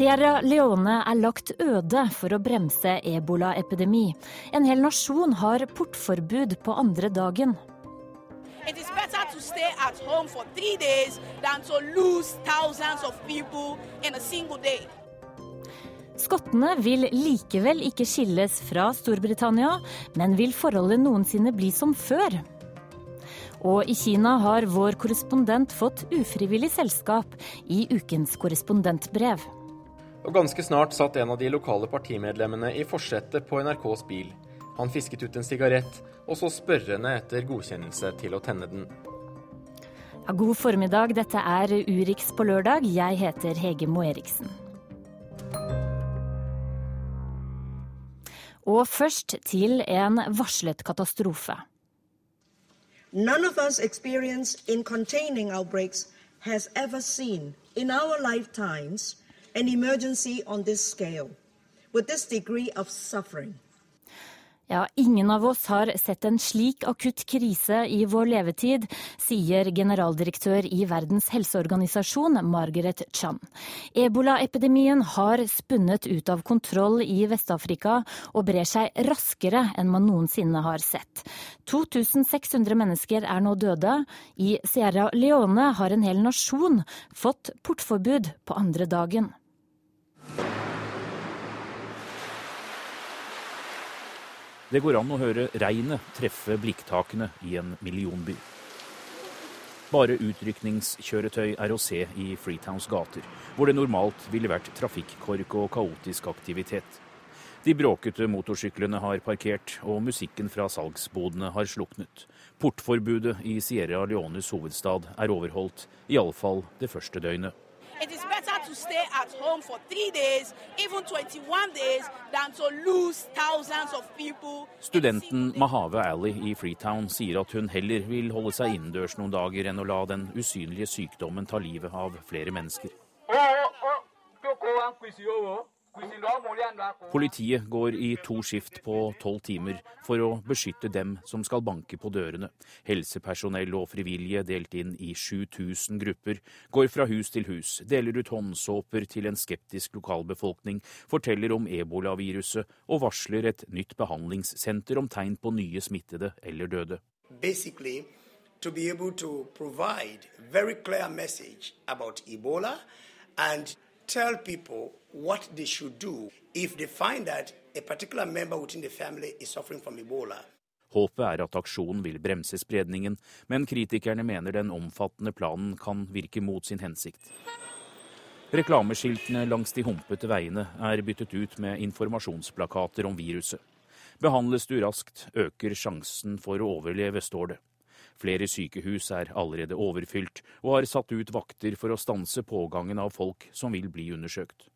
Sierra Leone er lagt øde for å bremse ebolaepidemi. En hel nasjon har portforbud på andre dagen. Skottene vil likevel ikke skilles fra Storbritannia, men vil forholdet noensinne bli som før? Og i Kina har vår korrespondent fått ufrivillig selskap i ukens korrespondentbrev. Og ganske snart satt en av de lokale partimedlemmene i forsetet på NRKs bil. Han fisket ut en sigarett, og så spørrende etter godkjennelse til å tenne den. Ja, god formiddag, dette er Urix på lørdag. Jeg heter Hege Moe Eriksen. Og først til en varslet katastrofe. None of us experience in containing outbreaks has ever seen in our lifetimes an emergency on this scale, with this degree of suffering. Ja, ingen av oss har sett en slik akutt krise i vår levetid, sier generaldirektør i Verdens helseorganisasjon, Margaret Chan. Ebolaepidemien har spunnet ut av kontroll i Vest-Afrika og brer seg raskere enn man noensinne har sett. 2600 mennesker er nå døde. I Sierra Leone har en hel nasjon fått portforbud på andre dagen. Det går an å høre regnet treffe blikktakene i en millionby. Bare utrykningskjøretøy er å se i Freetowns gater, hvor det normalt ville vært trafikkork og kaotisk aktivitet. De bråkete motorsyklene har parkert, og musikken fra salgsbodene har sluknet. Portforbudet i Sierra Leones hovedstad er overholdt, iallfall det første døgnet. It is better to stay at home for three days, even 21 days, than to lose thousands of people. Studenten Mahave Ali i Freetown sier at hun heller vil holde seg innendørs noen dager enn å la den usynlige sykdommen ta livet av flere mennesker. Politiet går i to skift på tolv timer for å beskytte dem som skal banke på dørene. Helsepersonell og frivillige delt inn i 7000 grupper går fra hus til hus, deler ut håndsåper til en skeptisk lokalbefolkning, forteller om ebolaviruset og varsler et nytt behandlingssenter om tegn på nye smittede eller døde. Basically, to be able to provide very clear message about Ebola and tell people what they should do if they find that a particular member within the family is suffering from Ebola. Håpet er at aksjonen vil bremse spredningen, men kritikerne mener den omfattende planen kan virke mot sin hensikt. Reklameskiltene langs de humpete veiene er byttet ut med informasjonsplakater om viruset. Behandles du raskt, øker sjansen for å overleve, står det. Flere sykehus er allerede overfylt og har satt ut vakter for å stanse pågangen av folk som vil bli undersøkt.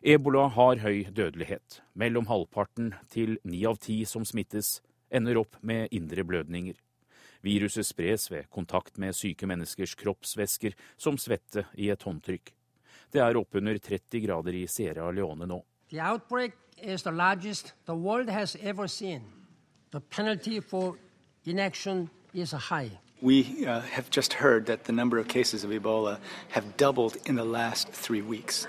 Ebola har høy dødelighet. Mellom halvparten til ni av ti som smittes, ender opp med indre blødninger. Viruset spres ved kontakt med syke menneskers kroppsvæsker, som svette i et håndtrykk. Det er oppunder 30 grader i Sierra Leone nå. The outbreak is the largest the world has ever seen. The for inaction is high. We uh, have just heard that the number of cases of Ebola have doubled in the last three weeks.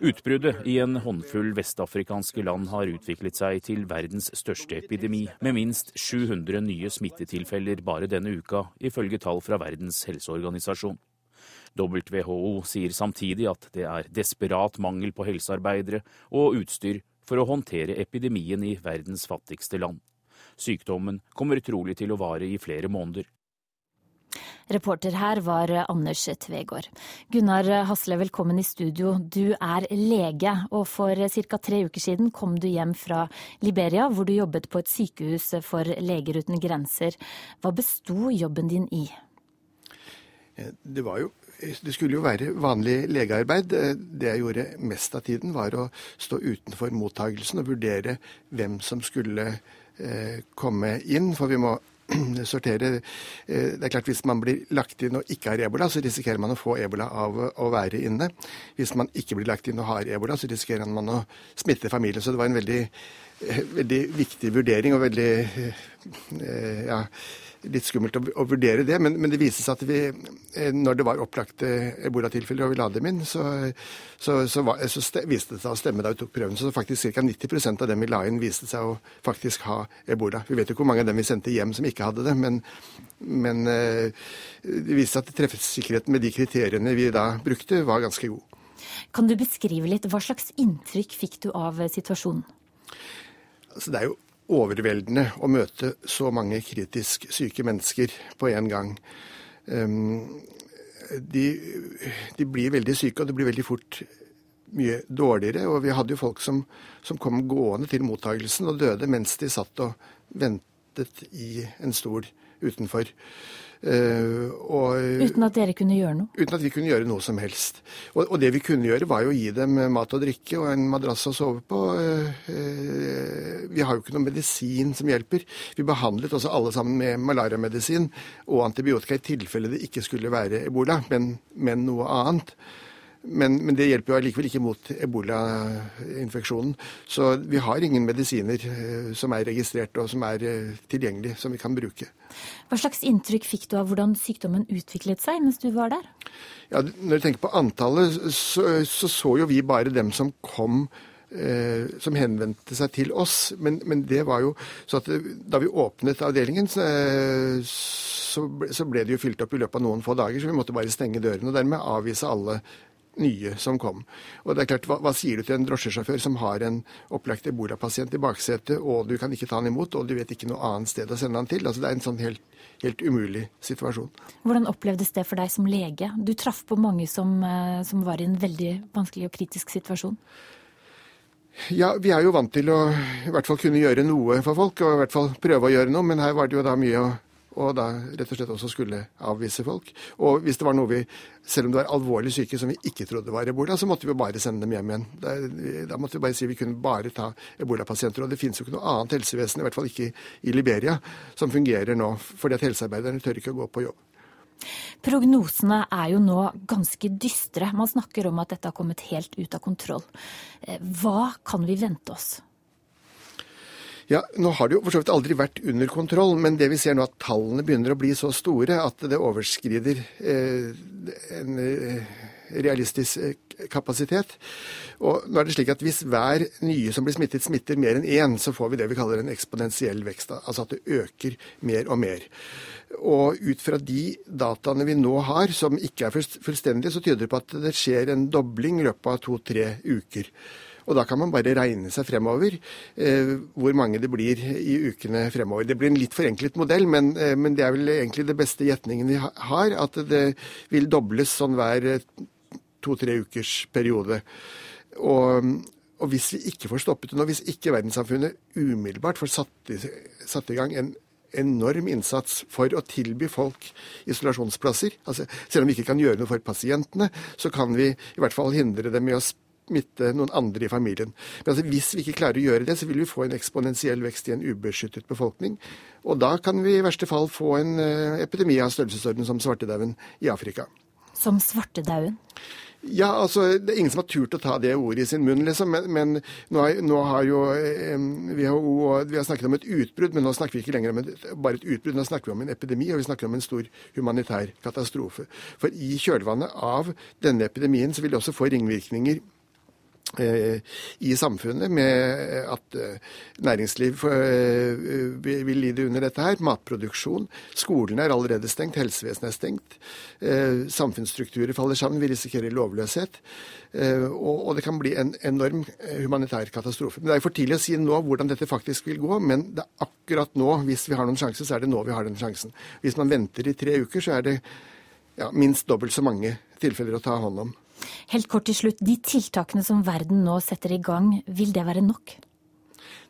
Utbruddet i en håndfull vestafrikanske land har utviklet seg til verdens største epidemi, med minst 700 nye smittetilfeller bare denne uka, ifølge tall fra Verdens helseorganisasjon. WHO sier samtidig at det er desperat mangel på helsearbeidere og utstyr for å håndtere epidemien i verdens fattigste land. Sykdommen kommer trolig til å vare i flere måneder. Reporter her var Anders Tvegård. Gunnar Hasle, velkommen i studio. Du er lege, og for ca. tre uker siden kom du hjem fra Liberia, hvor du jobbet på et sykehus for Leger uten grenser. Hva besto jobben din i? Det var jo det skulle jo være vanlig legearbeid. Det jeg gjorde mest av tiden, var å stå utenfor mottagelsen og vurdere hvem som skulle Eh, komme inn. For vi må sortere eh, Det er klart Hvis man blir lagt inn og ikke har ebola, så risikerer man å få ebola av å være inne. Hvis man ikke blir lagt inn og har ebola, så risikerer man å smitte familien. Så det var en veldig veldig viktig vurdering og veldig ja, litt skummelt å, å vurdere det, men, men, det viste seg at vi, eh, når det var opplagte ebolatilfeller og vi la dem inn, så, så, så, var, så ste, viste det seg å stemme da vi tok prøven. Så faktisk ca. 90% av dem vi la inn, viste seg å faktisk ha ebola. Vi vet jo ikke hvor mange av dem vi sendte hjem som ikke hadde det, men, men eh, det viste seg at treffsikkerheten med de kriteriene vi da brukte, var ganske god. Kan du beskrive litt hva slags inntrykk fikk du av situasjonen? Altså, det er jo overveldende å møte så mange kritisk syke mennesker på en gang. De, de, blir veldig syke, og det blir veldig fort mye dårligere. Og vi hadde jo folk som, som kom gående til mottagelsen og døde mens de satt og ventet i en stol utenfor. Uh, og, uten at dere kunne gjøre noe? Uten at vi kunne gjøre noe som helst. Og, og, det vi kunne gjøre, var jo å gi dem mat og drikke og en madrass å sove på. Vi har jo ikke noe medisin som hjelper. Vi behandlet også alle sammen med malariamedisin og antibiotika i tilfelle det ikke skulle være ebola, men, men noe annet. Men, men, det hjelper jo allikevel ikke mot ebolainfeksjonen. Så vi har ingen medisiner eh, som er registrert og som er tilgjengelig, som vi kan bruke. Hva slags inntrykk fikk du av hvordan sykdommen utviklet seg mens du var der? Ja, når du tenker på antallet, så så, så jo vi bare dem som kom eh, som henvendte seg til oss. Men, men, det var jo så at da vi åpnet avdelingen, så, så ble det jo fylt opp i løpet av noen få dager. Så vi måtte bare stenge dørene og dermed avvise alle nye som kom. Og det er klart, hva, hva sier du til en drosjesjåfør som har en opplagt ebolapasient i baksetet, og du kan ikke ta han imot, og du vet ikke noe annet sted å sende han til? Altså Det er en sånn helt, helt umulig situasjon. Hvordan opplevdes det for deg som lege? Du traff på mange som, eh, som var i en veldig vanskelig og kritisk situasjon. Ja, vi er jo vant til å i hvert fall kunne gjøre noe for folk, og i hvert fall prøve å gjøre noe, men her var det jo da mye å og da rett og slett også skulle avvise folk. Og hvis det var noe vi, selv om det var alvorlig syke som vi ikke trodde var ebola, så måtte vi jo bare sende dem hjem igjen. Da, da måtte vi bare si vi kunne bare ta ebolapasienter. Og det finnes jo ikke noe annet helsevesen, i hvert fall ikke i Liberia, som fungerer nå, fordi at helsearbeiderne tør ikke å gå på jobb. Prognosene er jo nå ganske dystre. Man snakker om at dette har kommet helt ut av kontroll. Eh, hva kan vi vente oss? Ja, Nå har det jo for så vidt aldri vært under kontroll, men det vi ser nå at tallene begynner å bli så store at det overskrider eh, en eh, realistisk eh, kapasitet. Og nå er det slik at Hvis hver nye som blir smittet, smitter mer enn én, så får vi det vi kaller en eksponentiell vekst. Altså at det øker mer og mer. Og ut fra de dataene vi nå har, som ikke er fullstendige, så tyder det på at det skjer en dobling i løpet av to-tre uker. Og da kan man bare regne seg fremover eh, hvor mange det blir i ukene fremover. Det blir en litt forenklet modell, men, eh, men det er vel egentlig det beste gjetningen vi har. At det vil dobles sånn hver eh, to-tre ukers periode. Og, og, hvis vi ikke får stoppet det nå, hvis ikke verdenssamfunnet umiddelbart får satt i, satt i gang en enorm innsats for å tilby folk isolasjonsplasser. Altså, selv om vi ikke kan gjøre noe for pasientene, så kan vi i hvert fall hindre dem i å smitte noen andre i familien. Men altså, hvis vi ikke klarer å gjøre det, så vil vi få en eksponentiell vekst i en ubeskyttet befolkning. Og da kan vi i verste fall få en uh, epidemi av størrelsesorden som svartedauden i Afrika. Som svartedauden? Ja, altså, Det er ingen som har turt å ta det ordet i sin munn, liksom. Men, men nå, har, nå, har, jo eh, WHO og Vi har snakket om et utbrudd, men nå snakker vi ikke lenger om et, bare et utbrudd. Nå snakker vi om en epidemi, og vi snakker om en stor humanitær katastrofe. For i kjølvannet av denne epidemien så vil det også få ringvirkninger Eh, i samfunnet med at eh, næringsliv eh, vil lide under dette her. Matproduksjon. Skolene er allerede stengt, helsevesenet er stengt. Samfunnsstrukturer faller sammen, vi risikerer lovløshet. Og det kan bli en enorm humanitær katastrofe. Men Det er for tidlig å si nå hvordan dette faktisk vil gå, men det er akkurat nå, hvis vi har noen sjanse, så er det nå vi har den sjansen. Hvis man venter i tre uker, så er det ja, minst dobbelt så mange tilfeller å ta hånd om. Helt kort til slutt, de tiltakene som verden nå setter i gang, vil det være nok?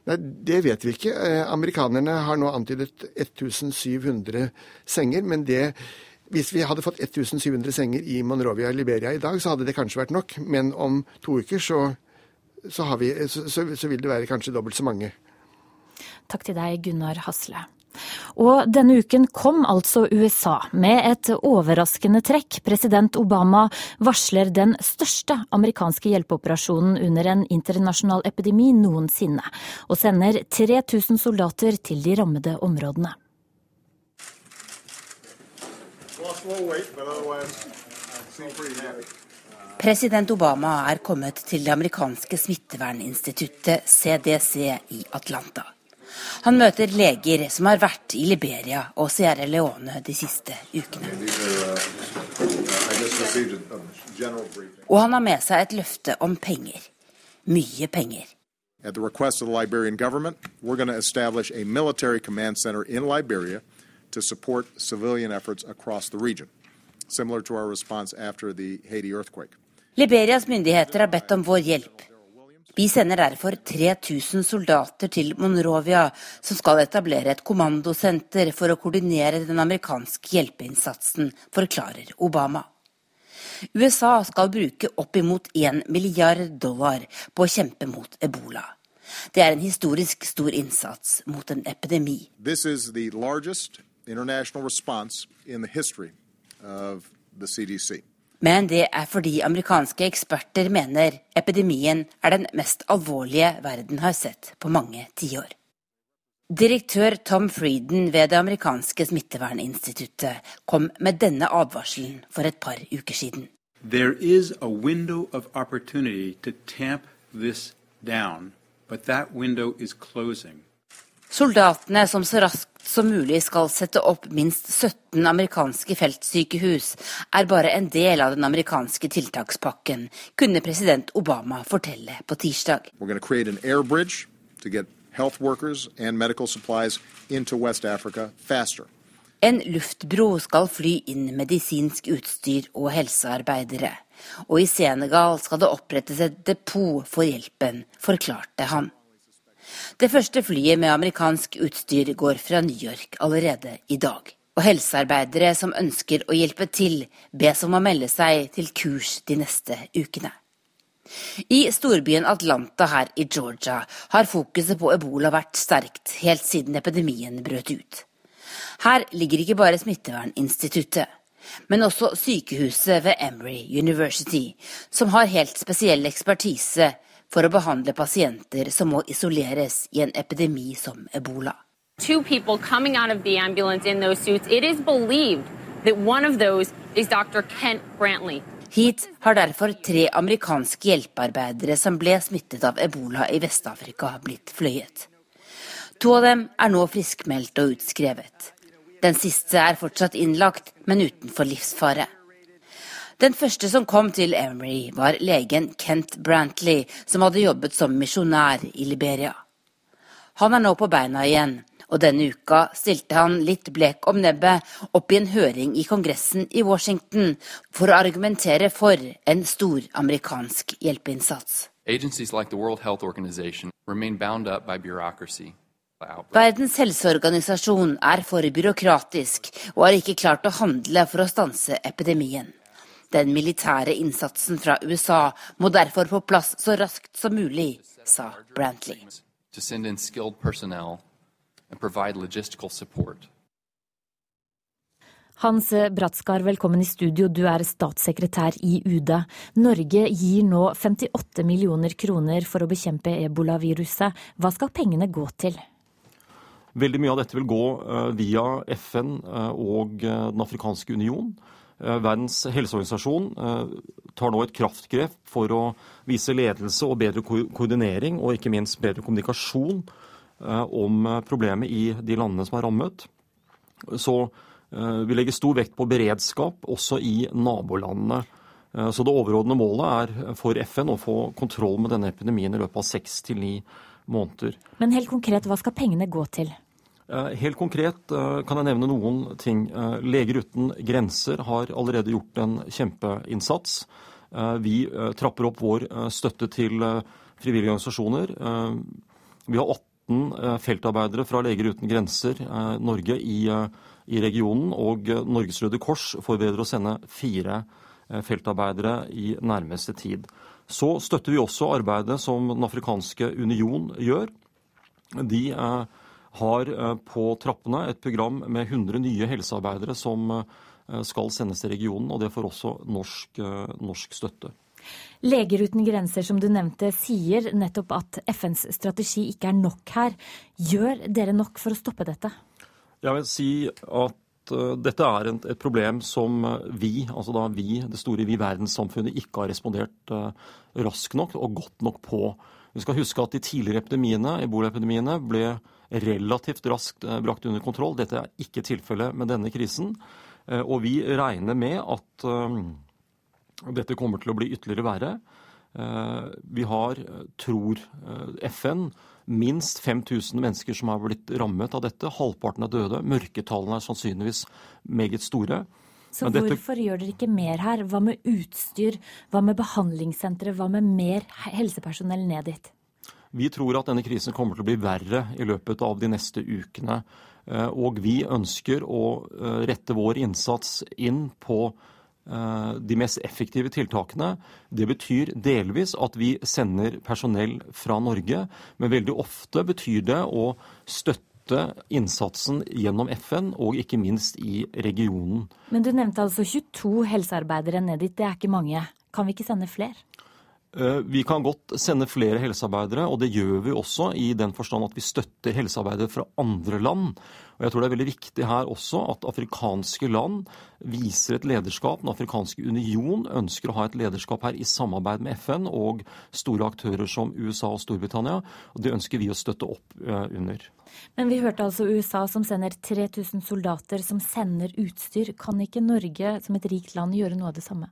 Nei, Det vet vi ikke. Eh, amerikanerne har nå antydet 1700 senger. Men det, hvis vi hadde fått 1700 senger i Monrovia, Liberia i dag, så hadde det kanskje vært nok. Men om to uker så, så, vi, så, så vil det være kanskje dobbelt så mange. Takk til deg, Gunnar Hasle. Og denne uken kom altså USA med et overraskende trekk. President Obama varsler den største amerikanske hjelpeoperasjonen under en internasjonal epidemi noensinne, og sender 3000 soldater til de rammede områdene. President Obama er kommet til det amerikanske smitteverninstituttet CDC i Atlanta. Han møter leger som har vært i Liberia og Sierra Leone de siste ukene. Og han har med seg et løfte om penger. Mye penger. At the request of the Liberian government, we're going to establish a military command center in Liberia to support civilian efforts across the region, similar to our response after the Haiti earthquake. Liberias myndigheter har bedt om vår hjelp. Vi sender derfor 3000 soldater til Monrovia, som skal etablere et kommandosenter for å koordinere den amerikanske hjelpeinnsatsen, forklarer Obama. USA skal bruke oppimot 1 milliard dollar på å kjempe mot ebola. Det er en historisk stor innsats mot en epidemi. Dette er den største internasjonale responsen in historien history CDC. Men det er fordi amerikanske eksperter mener epidemien er den mest alvorlige verden har sett på mange tiår. Direktør Tom Frieden ved det amerikanske smitteverninstituttet kom med denne advarselen for et par uker siden. There is a window of opportunity to tamp this down, but that window is closing. Soldatene som så raskt som mulig skal sette opp minst 17 amerikanske feltsykehus, er bare en del av den amerikanske tiltakspakken, kunne president Obama fortelle på tirsdag. En luftbro skal fly inn medisinsk utstyr og helsearbeidere. Og i Senegal skal det opprettes et depot for hjelpen, forklarte han. Det første flyet med amerikansk utstyr går fra New York allerede i dag. Og helsearbeidere som ønsker å hjelpe til, bes om å melde seg til kurs de neste ukene. I storbyen Atlanta her i Georgia har fokuset på ebola vært sterkt helt siden epidemien brøt ut. Her ligger ikke bare Smitteverninstituttet, men også sykehuset ved Emory University, som har helt spesiell ekspertise for å behandle pasienter som må isoleres i en epidemi som ebola. Two people coming out of the ambulance in those suits. It is believed that one of those is Dr. Kent Brantley. Hit har derfor tre amerikanske hjelpearbeidere som ble smittet av ebola i Vest-Afrika, blitt fløyet. To av dem er nå friskmeldt og utskrevet. Den siste er fortsatt innlagt, men utenfor livsfare. Den første som kom til Emory, var legen Kent Brantley, som hadde jobbet som misjonær i Liberia. Han er nå på beina igjen, og denne uka stilte han litt blek om nebbet opp i en høring i Kongressen i Washington for å argumentere for en stor amerikansk hjelpeinnsats. Verdens helseorganisasjon er for byråkratisk og har ikke klart å handle for å stanse epidemien. Den militære innsatsen fra USA må derfor på plass så raskt som mulig, sa Brantley. Hans Bratskar, velkommen i studio. Du er statssekretær i UD. Norge gir nå 58 millioner kroner for å bekjempe ebolaviruset. Hva skal pengene gå til? Veldig mye av dette vil gå eh, via FN eh, og eh, Den afrikanske union. Eh, Verdens helseorganisasjon eh, tar nå et kraftgrep for å vise ledelse og bedre koordinering, og ikke minst bedre kommunikasjon eh, om problemet i de landene som er rammet. Så vi legger stor vekt på beredskap også i nabolandene. Så det overordnede målet er for FN å få kontroll med denne epidemien i løpet av seks til ni måneder. Men helt konkret, hva skal pengene gå til? Eh, helt konkret eh, kan jeg nevne noen ting. Eh, Leger uten grenser har allerede gjort en kjempeinnsats. Vi trapper opp vår støtte til frivillige organisasjoner. Vi har 18 feltarbeidere fra Leger uten grenser Norge i, i regionen, og Norges Røde Kors forbereder å sende fire feltarbeidere i nærmeste tid. Så støtter vi også arbeidet som Den afrikanske union gjør. De har på trappene et program med 100 nye helsearbeidere som skal sendes til regionen, og det får også norsk, norsk støtte. Leger uten grenser, som du nevnte, sier nettopp at FNs strategi ikke er nok her. Gjør dere nok for å stoppe dette? Jeg vil si at dette er et, problem som vi, altså da vi, det store vi verdenssamfunnet, ikke har respondert raskt nok og godt nok på. Vi skal huske at de tidligere epidemiene, ebolaepidemiene ble relativt raskt uh, brakt under kontroll. Dette er ikke tilfellet med denne krisen. Og vi regner med at dette kommer til å bli ytterligere verre. Eh, vi har, tror eh, FN, minst 5000 mennesker som har blitt rammet av dette. Halvparten er døde. Mørketallene er sannsynligvis meget store. Så dette... hvorfor gjør dere ikke mer her? Hva med utstyr? Hva med behandlingssentre? Hva med mer helsepersonell ned dit? Vi tror at denne krisen kommer til å bli verre i løpet av de neste ukene. Eh, og vi ønsker å rette vår innsats inn på Eh, de mest effektive tiltakene. Det betyr delvis at vi sender personell fra Norge, men veldig ofte betyr det å støtte innsatsen gjennom FN, og ikke minst i regionen. Men du nevnte altså 22 helsearbeidere ned dit. Det er ikke mange. Kan vi ikke sende flere? Eh, vi kan godt sende flere helsearbeidere, og det gjør vi også i den forstand at vi støtter helsearbeidere fra andre land. Og jeg tror det er veldig viktig her også at afrikanske land viser et lederskap. Den afrikanske union ønsker å ha et lederskap her i samarbeid med FN og store aktører som USA og Storbritannia. og Det ønsker vi å støtte opp eh, under. Men vi hørte altså USA som sender 3000 soldater som sender utstyr. Kan ikke Norge som et rikt land gjøre noe av det samme?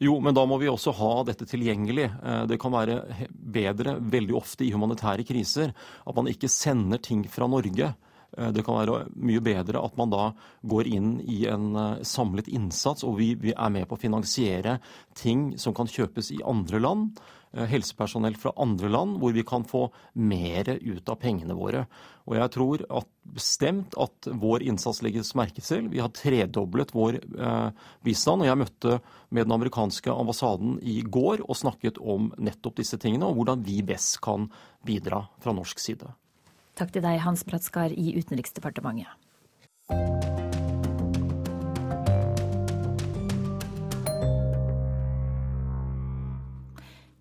Jo, men da må vi også ha dette tilgjengelig. Eh, det kan være bedre veldig ofte i humanitære kriser at man ikke sender ting fra Norge. Eh, det kan være mye bedre at man da går inn i en eh, samlet innsats, og vi, er med på å finansiere ting som kan kjøpes i andre land. Eh, helsepersonell fra andre land, hvor vi kan få mer ut av pengene våre. Og jeg tror at bestemt at vår innsats legges merke til. Vi har tredoblet vår eh, bistand. Og jeg møtte med den amerikanske ambassaden i går og snakket om nettopp disse tingene, og hvordan vi best kan bidra fra norsk side. Takk til deg, Hans Bratskar i Utenriksdepartementet.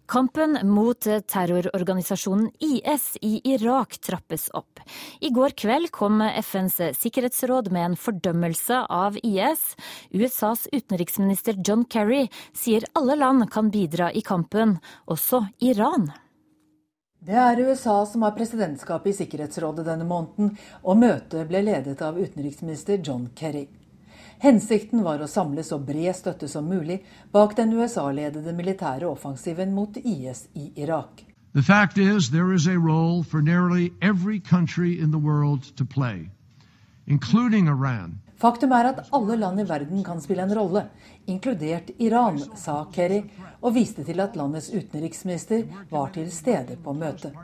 Kampen mot terrororganisasjonen IS i Irak trappes opp. I går kveld kom FNs sikkerhetsråd med en fordømmelse av IS. USAs utenriksminister John Kerry sier alle land kan bidra i kampen, også Iran. Det er USA som har presidentskapet i Sikkerhetsrådet denne måneden, og møtet ble ledet av utenriksminister John Kerry. Hensikten var å samle så bred støtte som mulig bak den USA-ledede militære offensiven mot IS i Irak. The fact is there is a role for nearly every country in the world to play, including Iran. Faktum er at alle land i verden kan spille en rolle, inkludert Iran, sa Kerry, og viste til at landets utenriksminister var til stede på møtet.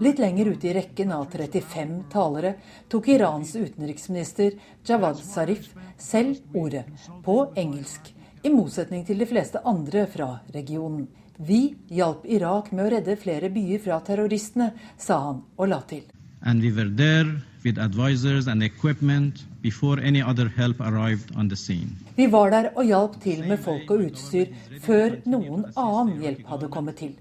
Litt lenger ute i rekken av 35 talere tok Irans utenriksminister Javad Zarif selv ordet, på engelsk, i motsetning til de fleste andre fra regionen. Vi hjalp Irak med å redde flere byer fra terroristene, sa han og la til. And we were there with advisors and equipment before any other help arrived on the scene. Vi var der og hjalp til med folk og utstyr før noen annen hjelp hadde kommet til.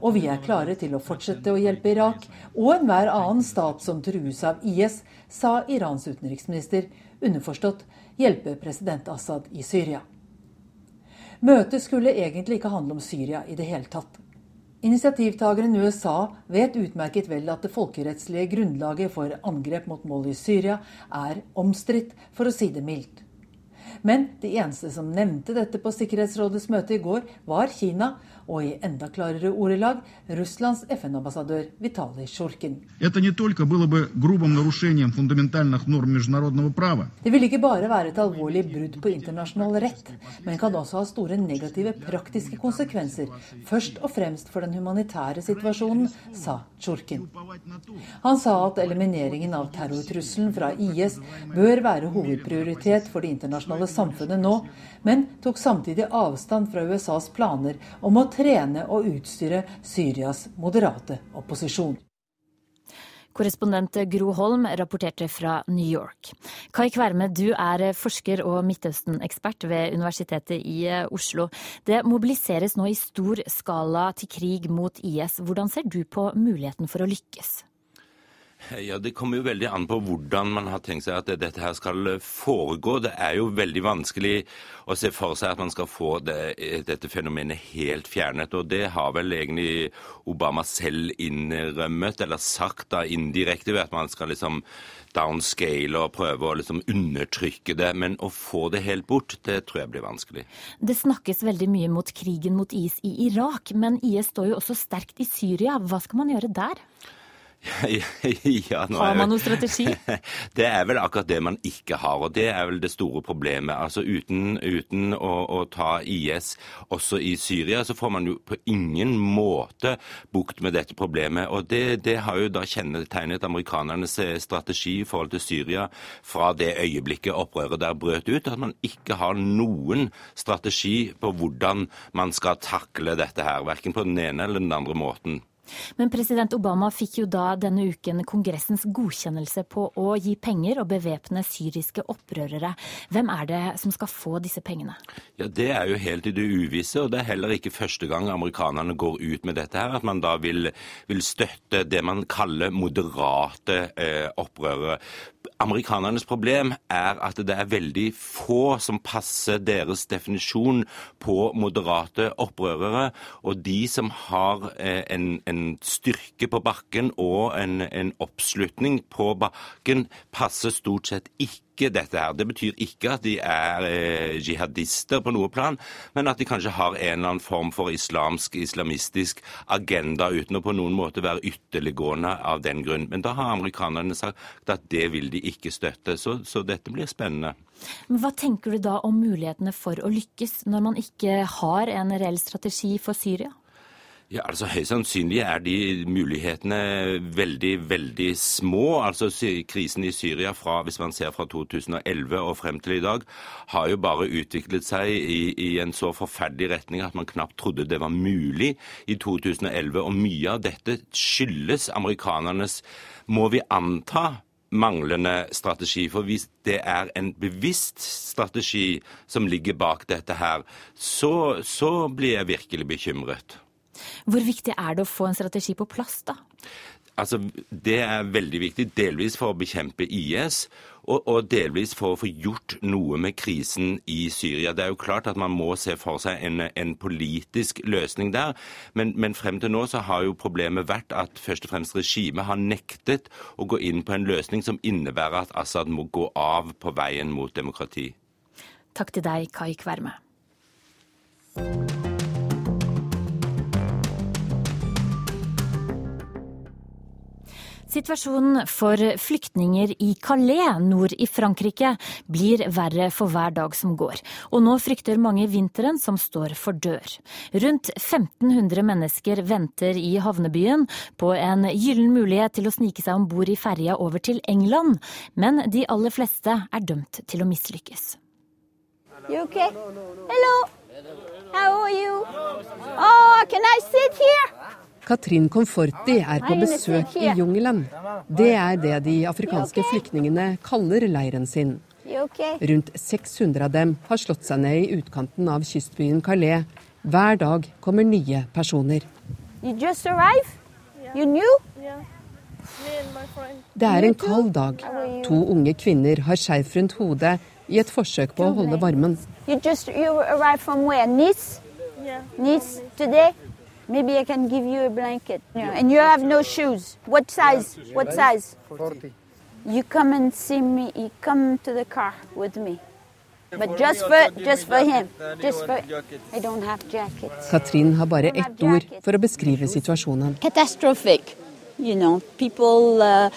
Og vi er klare til å fortsette å hjelpe Irak og enhver annen stat som trues av IS, sa Irans utenriksminister, underforstått hjelpe president Assad i Syria. Møtet skulle egentlig ikke handle om Syria i det hele tatt. Initiativtakeren USA vet utmerket vel at det folkerettslige grunnlaget for angrep mot mål i Syria er omstridt, for å si det mildt. Men de eneste som nevnte dette på Sikkerhetsrådets møte i går, var Kina, og i enda klarere ordelag Russlands FN-ambassadør Vitalij Sjurkin. Det vil ikke bare være et alvorlig brudd på internasjonal rett, men kan også ha store negative praktiske konsekvenser, først og fremst for den humanitære situasjonen, sa Sjurkin. Han sa at elimineringen av terrortrusselen fra IS bør være hovedprioritet for det internasjonale samfunnet nå, men tok samtidig avstand fra USAs planer om å trene og utstyre Syrias moderate opposisjon. Korrespondent Gro Holm rapporterte fra New York. Kai Kverme, du er forsker og Midtøsten-ekspert ved Universitetet i Oslo. Det mobiliseres nå i stor skala til krig mot IS. Hvordan ser du på muligheten for å lykkes? Ja, Det kommer jo veldig an på hvordan man har tenkt seg at dette her skal foregå. Det er jo veldig vanskelig å se for seg at man skal få det, dette fenomenet helt fjernet. Og det har vel egentlig Obama selv innrømmet, eller sagt da indirekte, ved at man skal liksom downscale og prøve å liksom undertrykke det. Men å få det helt bort, det tror jeg blir vanskelig. Det snakkes veldig mye mot krigen mot IS i Irak, men IS står jo også sterkt i Syria. Hva skal man gjøre der? ja, har man noen strategi? Det er vel akkurat det man ikke har, og det er vel det store problemet. Altså Uten, uten å, å, ta IS også i Syria, så får man jo på ingen måte bukt med dette problemet. Og det, det har jo da kjennetegnet amerikanernes eh, strategi i forhold til Syria fra det øyeblikket opprøret der brøt ut, at man ikke har noen strategi på hvordan man skal takle dette her, verken på den ene eller den andre måten. Men president Obama fikk jo da denne uken Kongressens godkjennelse på å gi penger og bevæpne syriske opprørere. Hvem er det som skal få disse pengene? Ja, Det er jo helt i det uvisse, og det er heller ikke første gang amerikanerne går ut med dette her, at man da vil, vil støtte det man kaller moderate eh, opprørere. Amerikanernes problem er at det er veldig få som passer deres definisjon på moderate opprørere. Og de som har eh, en, en styrke på bakken og en, en oppslutning på bakken, passer stort sett ikke dette her. Det betyr ikke at de er eh, jihadister på noe plan, men at de kanskje har en eller annen form for islamsk, islamistisk agenda, uten å på noen måte være ytterliggående av den grunn. Men da har amerikanerne sagt at det vil de ikke støtte. Så, så dette blir spennende. Men Hva tenker du da om mulighetene for å lykkes, når man ikke har en reell strategi for Syria? Ja, altså Høyst sannsynlig er de mulighetene veldig, veldig små. Altså Krisen i Syria, fra, hvis man ser fra 2011 og frem til i dag, har jo bare utviklet seg i, i en så forferdelig retning at man knapt trodde det var mulig i 2011. Og mye av dette skyldes amerikanernes, må vi anta, manglende strategi. For hvis det er en bevisst strategi som ligger bak dette her, så, så blir jeg virkelig bekymret. Hvor viktig er det å få en strategi på plass, da? Altså, Det er veldig viktig, delvis for å bekjempe IS, og, og, delvis for å få gjort noe med krisen i Syria. Det er jo klart at man må se for seg en, en politisk løsning der, men, men, frem til nå så har jo problemet vært at først og fremst regimet har nektet å gå inn på en løsning som innebærer at Assad må gå av på veien mot demokrati. Takk til deg, Kai Kverme. Situasjonen for flyktninger i Calais nord i Frankrike blir verre for hver dag som går, og nå frykter mange vinteren som står for dør. Rundt 1500 mennesker venter i havnebyen på en gyllen mulighet til å snike seg om bord i ferja over til England, men de aller fleste er dømt til å mislykkes. You okay? Hello. How are you? Oh, can I sit here? Katrin Comforti er på besøk i jungelen. Det er det de afrikanske flyktningene kaller leiren sin. Rundt 600 av dem har slått seg ned i utkanten av kystbyen Calais. Hver dag kommer nye personer. Det er en kald dag. To unge kvinner har skjerf rundt hodet i et forsøk på å holde varmen. You just, you nice? Nice today? Maybe I can give you a blanket. You know, and you have no shoes. What size? What size? 40. You come and see me. You come to the car with me. But just for, just for him. Just for, I don't have jackets. Katrin har bare ett ord for å beskrive situasjonen. Catastrophic. You know, people uh,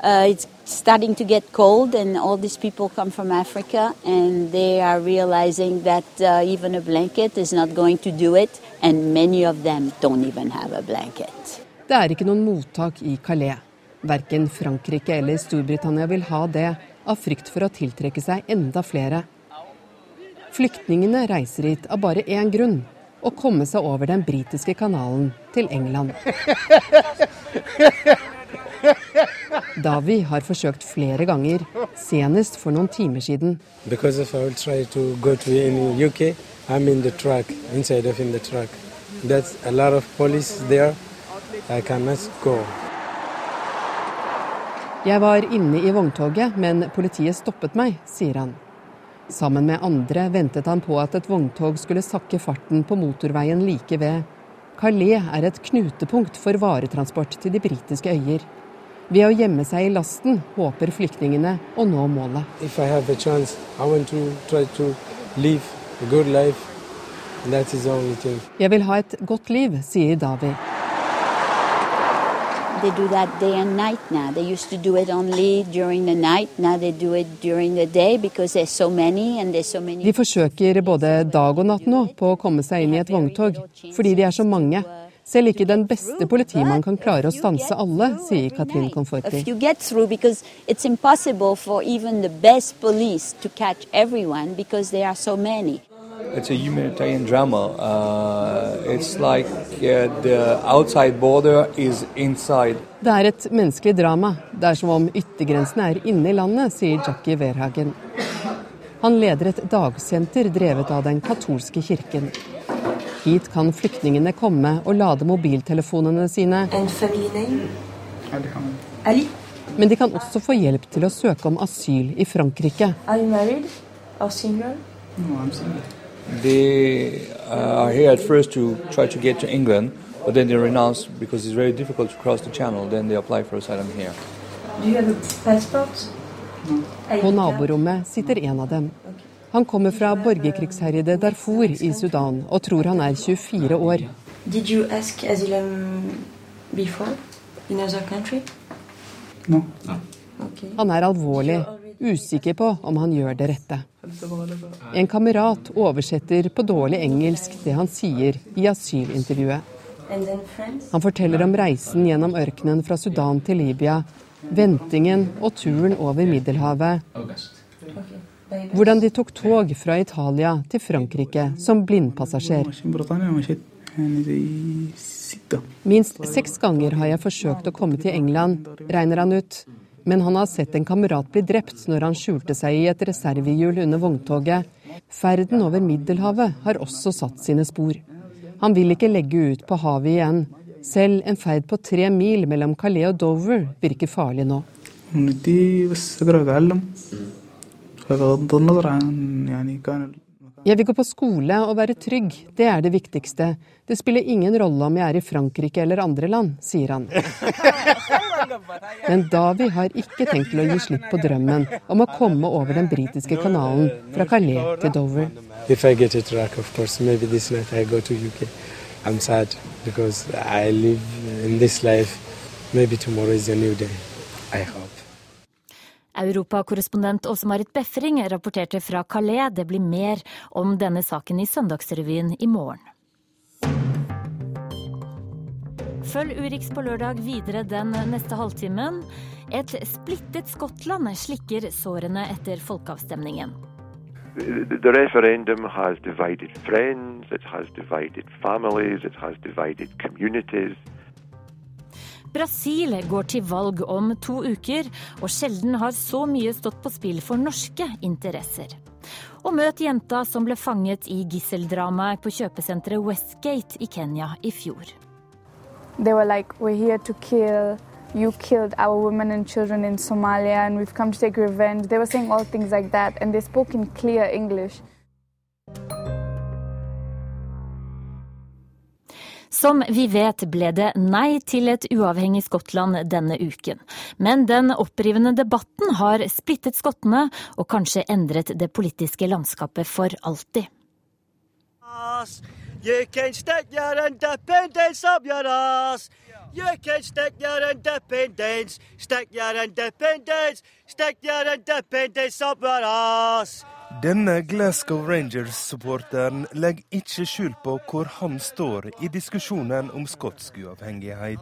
uh, it's starting to get cold, and all these people come from Africa, and they are realizing that uh, even a blanket is not going to do it, and many of them don't even have a blanket. Det er ikke noen mottak i Calais. Verken Frankrike eller Storbritannia vil ha det, av frykt for å tiltrekke seg enda flere. Flyktningene reiser hit av bare én grunn å komme seg over den britiske kanalen til England. Davi har forsøkt flere ganger, senest for noen timer siden. UK, I'm in the truck, inside of in the truck. That's a lot of police there. I cannot go. Jeg var inne i vogntoget, men politiet stoppet meg, sier han. Sammen med andre ventet han på at et vogntog skulle sakke farten på motorveien like ved. Calais er et knutepunkt for varetransport til de britiske øyer. Ved å gjemme seg i lasten håper flyktningene å nå målet. Chance, Jeg vil ha et godt liv, sier Davi. They do that day and night now. They used to do it only during the night. Now they do it during the day because there's so many and there's so many. De forsøker både dag og natt nå på å komme seg inn i et vogntog, fordi de er så mange. Selv ikke den beste politimannen kan klare å stanse alle, sier Katrin Conforti. It's a humanitarian drama. Uh, it's like uh, the outside border is inside. Det er et menneskelig drama. Det er som om yttergrensene er inne i landet, sier Jackie Verhagen. Han leder et dagsenter drevet av den katolske kirken. Hit kan flyktningene komme og lade mobiltelefonene sine. Men de kan også få hjelp til å søke om asyl i Frankrike. Are you married or single? No, I'm single. They uh, are here at first to try to get to England, but then they renounce because it's very difficult to cross the channel. Then they apply for asylum here. Do you have a passport? På naborommet sitter en av dem. Han kommer fra borgerkrigsherjede Darfur i Sudan og tror han er 24 år. Did you ask asylum before in other country? No. Han er alvorlig usikker på om han gjør det rette. En kamerat oversetter på dårlig engelsk det han sier i asylintervjuet. Han forteller om reisen gjennom ørkenen fra Sudan til Libya, ventingen og turen over Middelhavet. Hvordan de tok tog fra Italia til Frankrike som blindpassasjer. Minst seks ganger har jeg forsøkt å komme til England, regner han ut men han har sett en kamerat bli drept når han skjulte seg i et reservehjul under vogntoget. Ferden over Middelhavet har også satt sine spor. Han vil ikke legge ut på havet igjen. Selv en ferd på tre mil mellom Calais og Dover virker farlig nå. Jeg vil gå på skole og være trygg, det er det viktigste. Det spiller ingen rolle om jeg er i Frankrike eller andre land, sier han. Men Davi har ikke tenkt til å gi slipp på drømmen om å komme over den britiske kanalen fra Calais til Dover. Track, course, I'm sad because I live in this life. Maybe tomorrow is a new day. I hope. Europakorrespondent Åse Marit Befring rapporterte fra Calais. Det blir mer om denne saken i Søndagsrevyen i morgen. Følg Urix på lørdag videre den neste halvtimen. Et splittet Skottland slikker sårene etter folkeavstemningen. The referendum has divided divided communities. Brasil går til valg om to uker, og sjelden har så mye stått på spill for norske interesser. Og møt jenta som ble fanget i gisseldramaet på kjøpesenteret Westgate i Kenya i fjor. They were like, we're here to kill. You killed our women and children in Somalia, and we've come to take revenge. They were saying all things like that, and they spoke in clear English. Som vi vet ble det nei til et uavhengig Skottland denne uken. Men den opprivende debatten har splittet skottene, og kanskje endret det politiske landskapet for alltid. You can stick your independence up your ass. You can stick your independence, stick your independence, stick your independence up your ass. Denne Glasgow Rangers-supporteren legger ikke skjul på hvor han står i diskusjonen om skotsk uavhengighet.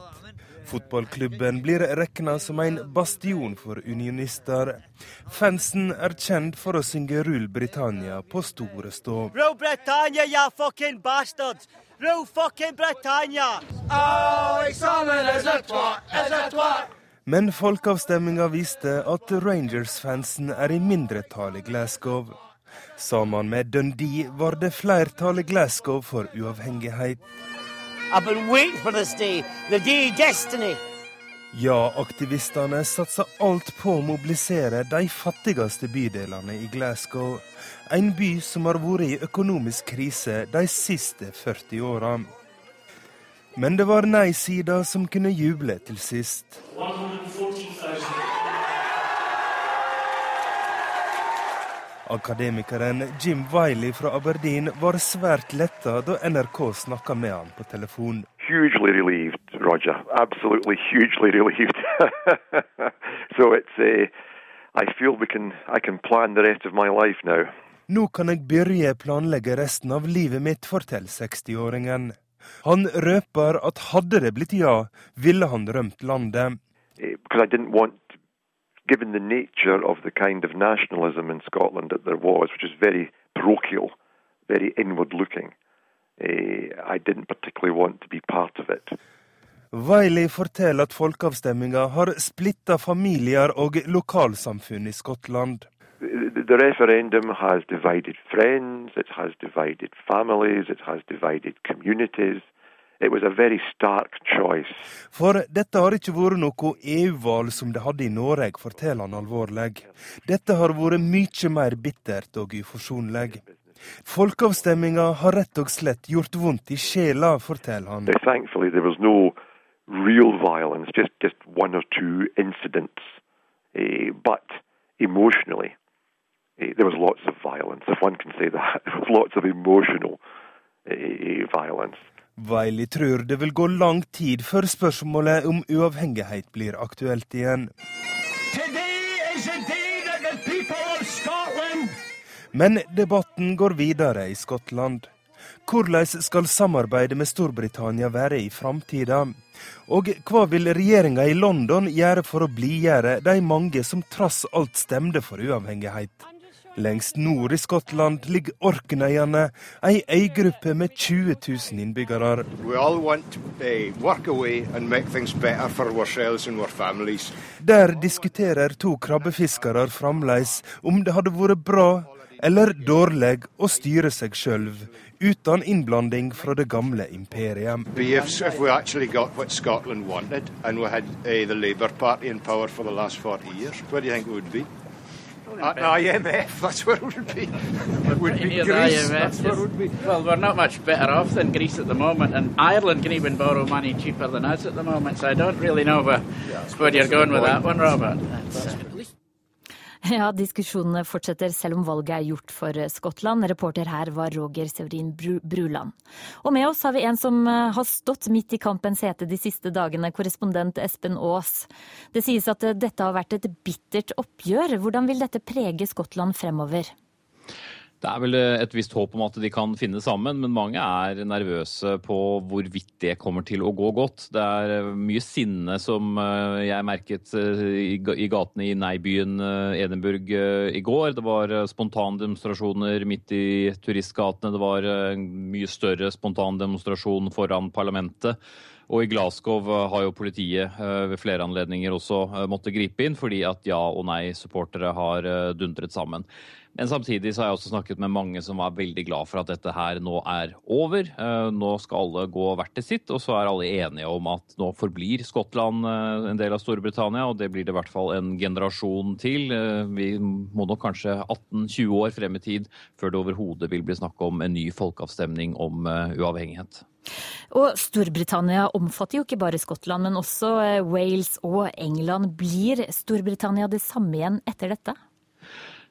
Fotballklubben blir regna som en bastion for unionister. Fansen er kjent for å synge 'Rule Britannia' på store stå. Rule Britannia, you fucking bastards! Rule fucking Britannia! Oh, eksamen er slett, er slett, Men folkeavstemminga viste at Rangers-fansen er i mindretall i Glasgow. Sammen med Dundee var det flertall i Glasgow for uavhengighet. Ja-aktivistene satser alt på å mobilisere de fattigste bydelene i Glasgow. En by som har vært i økonomisk krise de siste 40 åra. Men det var nei-sida som kunne juble til sist. 140 Akademikeren Jim Wiley fra Aberdeen var svært letta da NRK snakka med han på telefon. Hugely relieved, Roger. Absolutely hugely relieved. so it's, a, I feel we can, I can plan the rest of my life now. Nå kan jeg begynne planlegge resten av livet mitt, forteller 60-åringen. Han røper at hadde det blitt ja, ville han rømt landet. Because I didn't want given the nature of the kind of nationalism in Scotland that there was, which is very parochial, very inward looking, uh, I didn't particularly want to be part of it. Wiley forteller at folkeavstemminga har splitta familier og lokalsamfunn i Skottland. The referendum has divided friends, it has divided families, it has divided communities. For dette har ikke vært noe EU-valg som det hadde i Norge, forteller han alvorlig. Dette har vært mye mer bittert og uforsonlig. Folkeavstemminga har rett og slett gjort vondt i sjela, forteller han. Uh, but emotionally, uh, there was lots of violence, if one can say that. There was lots of emotional uh, violence. Wiley tror det vil gå lang tid før spørsmålet om uavhengighet blir aktuelt igjen. Men debatten går videre i Skottland. Hvordan skal samarbeidet med Storbritannia være i framtida? Og hva vil regjeringa i London gjøre for å blidgjøre de mange som trass alt stemte for uavhengighet? Lengst nord i Skottland ligger Orknøyene, ei øygruppe med 20 000 innbyggere. Der diskuterer to krabbefiskere fremdeles om det hadde vært bra eller dårlig å styre seg sjøl, uten innblanding fra det gamle imperiet. Wanted, and we had uh, the Labour Party in power for the last 40 years, where do you think it would be? At IMF, that's where it would be. It would be Greece, that's where it would be. Well, we're not much better off than Greece at the moment, and Ireland can even borrow money cheaper than us at the moment, so I don't really know where, where you're going with that one, Robert. That's, uh, Ja, diskusjonene fortsetter selv om valget er gjort for Skottland. Reporter her var Roger Severin Bruland. Og med oss har vi en som eh, har stått midt i kampens hete de siste dagene, korrespondent Espen Aas. Det sies at eh, dette har vært et bittert oppgjør. Hvordan vil dette prege Skottland fremover? Det er vel eh, et visst håp om at de kan finne sammen, men mange er nervøse på hvorvidt det kommer til å gå godt. Det er eh, mye sinne som eh, jeg merket i gatene i nei-byen Edinburgh i går. Det var spontandemonstrasjoner midt i turistgatene. Det var en mye større spontandemonstrasjon foran parlamentet. Og i Glasgow har jo politiet ved flere anledninger også måttet gripe inn, fordi at ja- og nei-supportere har dundret sammen. Men samtidig så har jeg også snakket med mange som var veldig glad for at dette her nå er over. Eh, nå skal alle gå hvert til sitt, og så er alle enige om at nå forblir Skottland eh, en del av Storbritannia, og det blir det i hvert fall en generasjon til. Eh, vi må nok kanskje 18-20 år frem i tid før det overhodet vil bli snakk om en ny folkeavstemning om uavhengighet. Og Storbritannia omfatter jo ikke bare Skottland, men også Wales og England. Blir Storbritannia det samme igjen etter dette?